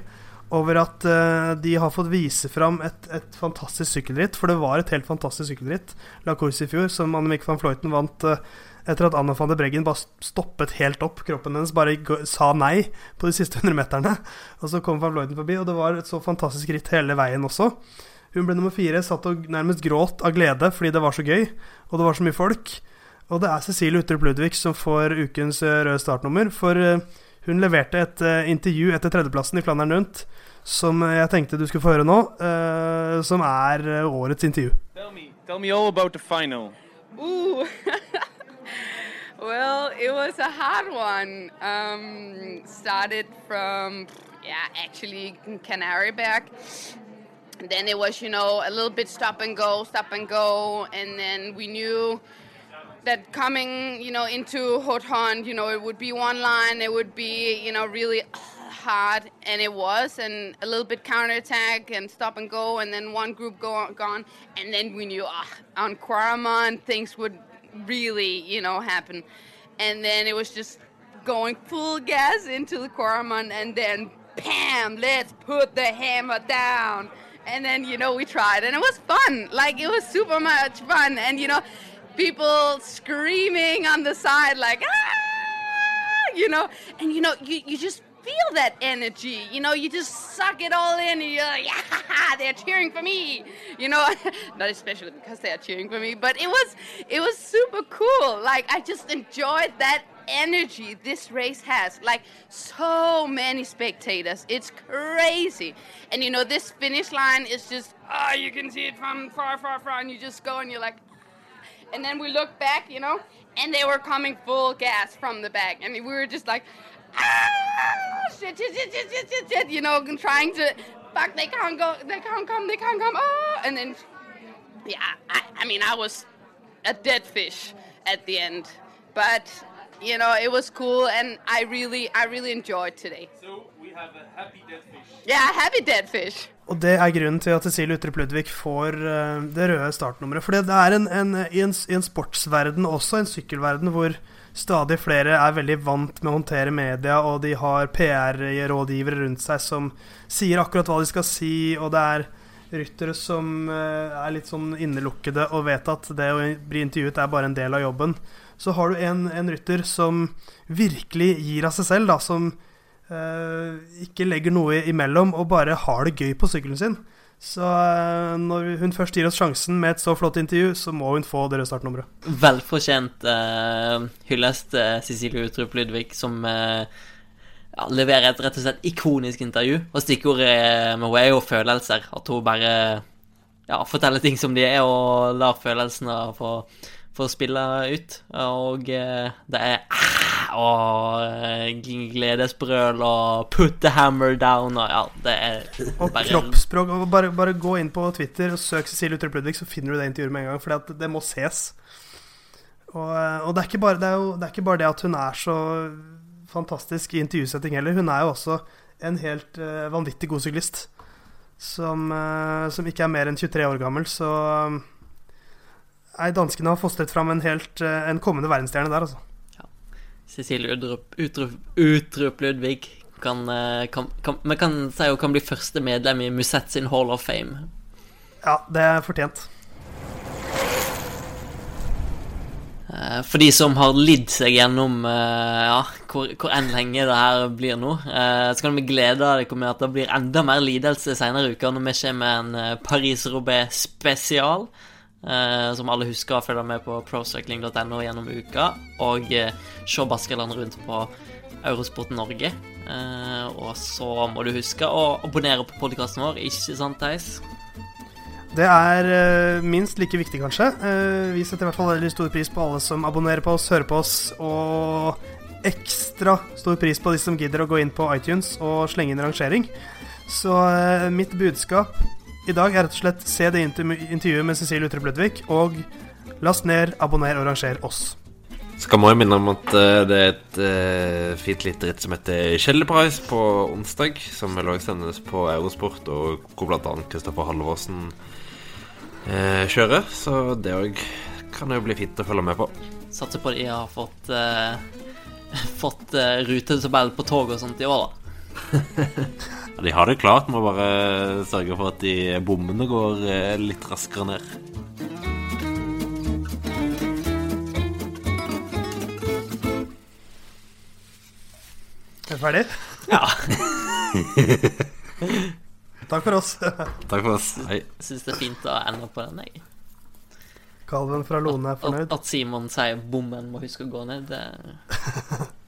over at uh, de har fått vise fram et, et, fantastisk sykkelritt. For det var et helt fantastisk sykkelritt La Course i fjor, som Annemiek van Fløyten vant uh, etter at Anna van de Breggen bare stoppet helt opp. Kroppen hennes bare sa nei på de siste 100 meterne. Og så kom van Vloiden forbi, og det var et så fantastisk ritt hele veien også. Hun ble nummer fire, satt og nærmest gråt av glede fordi det var så gøy, og det var så mye folk. Og det er Cecilie Utrup Ludvig som får ukens eh, røde startnummer. For eh, hun leverte et eh, intervju etter tredjeplassen i Flandern rundt som jeg tenkte du skulle få høre nå, som er årets intervju. Tell me, tell me all about the final. Ooh. *laughs* well, it was a hard one. Um, started from, yeah, actually Canary back. Then it was, you know, a little bit stop and go, stop and go, and then we knew that coming, you know, into Hothorn, you know, it would be one line, it would be, you know, really hard, and it was, and a little bit counterattack and stop and go, and then one group go on, gone, and then we knew ah, on Quaramon things would really, you know, happen, and then it was just going full gas into the Quaramon, and then bam, let's put the hammer down. And then, you know, we tried, and it was fun. Like, it was super much fun. And, you know, people screaming on the side like ah you know and you know you, you just feel that energy. You know you just suck it all in and you're like yeah *laughs* they're cheering for me. You know *laughs* not especially because they're cheering for me but it was it was super cool. Like i just enjoyed that energy this race has. Like so many spectators. It's crazy. And you know this finish line is just ah oh, you can see it from far far far and you just go and you're like and then we looked back, you know, and they were coming full gas from the back. I mean, we were just like, ah, shit, shit, shit, shit, shit, shit, shit, you know, trying to, fuck, they can't go, they can't come, they can't come, oh, and then, yeah, I, I mean, I was a dead fish at the end, but, you know, it was cool, and I really, I really enjoyed today. So we have a happy dead fish. Yeah, happy dead fish. Og det er grunnen til at Cecilie Utrup Ludvig får uh, det røde startnummeret. For det er en, en, i, en, i en sportsverden, også en sykkelverden, hvor stadig flere er veldig vant med å håndtere media, og de har PR-rådgivere rundt seg som sier akkurat hva de skal si, og det er ryttere som uh, er litt sånn innelukkede og vet at det å bli intervjuet er bare en del av jobben. Så har du en, en rytter som virkelig gir av seg selv, da, som Uh, ikke legger noe imellom og bare har det gøy på sykkelen sin. Så uh, når hun først gir oss sjansen med et så flott intervju, så må hun få det røde startnummeret. Velfortjent uh, hyllest uh, Cecilie Utrup Ludvig, som ja, leverer et rett og slett ikonisk intervju. Og stikkordet med henne er jo følelser. At hun bare ja, forteller ting som de er, og lar følelsene få, få spille ut. Og det er og uh, gledesbrøl og 'put the hammer down' og ja, det er Og bare kroppsspråk. Bare, bare, gå inn på Twitter og søk Cecilie Utrup Ludvig, så finner du det intervjuet med en gang. For det må ses. Og, eh, og det, er bare, det, er jo, det, er ikke bare det at hun er så fantastisk i intervjusetting heller. Hun er jo også en helt uh, vanvittig god syklist. Som, uh, som ikke er mer enn 23 år gammel, så eh, Nei, danskene har fostret fram en helt eh, En kommende verdensstjerne der, altså. Cecilie Utrup, Utrup, Utrup Ludvig kan, eh, kan, kan, Vi kan si hun kan bli første medlem i Musett sin Hall of Fame. Ja, det er fortjent. Eh, For de som har lidd seg gjennom ja, hvor, hvor enn lenge det her blir nå, så kan vi glede dere med at det blir enda mer lidelse senere i uka når vi kommer med en Paris-Roubais spesial. Eh, Som alle husker å følge med på procycling.no gjennom uka. Og eh, se Baskeland rundt på Eurosport Norge. Eh, Og så må du huske å abonnere på podkasten vår, ikke sant, Theis? Det er eh, minst like viktig, kanskje. Eh, vi setter i hvert fall veldig stor pris på alle som abonnerer på oss, hører på oss, og ekstra stor pris på de som gidder å gå inn på iTunes og slenge inn rangering. Så eh, mitt budskap i dag er rett og slett se det intervjuet med Cecilie Utrup Ludvig, og last ned, abonner og ranger oss. Skal må jo minne om at eh, det er et uh, fint lite ritt som heter Kjellerpreis på onsdag, som vil også sendes på Eurosport, og hvor bl.a. Kristoffer Halvorsen uh, kjører. Så det òg kan jo bli fint å følge med på. Satser på de har fått uh, *laughs* Fått uh, rutetabell på tog og sånt i år, da. *laughs* Ja, de har det klart, må bare sørge for at de bommene går eh, litt raskere ned. Er du ferdig? Ja. *laughs* Takk for oss. *laughs* Takk for oss. Hei. Syns det er fint å ende på den, jeg. Kalven fra Lone er At, fornøyd. at Simon sier 'bommen må huske å gå ned', det *laughs*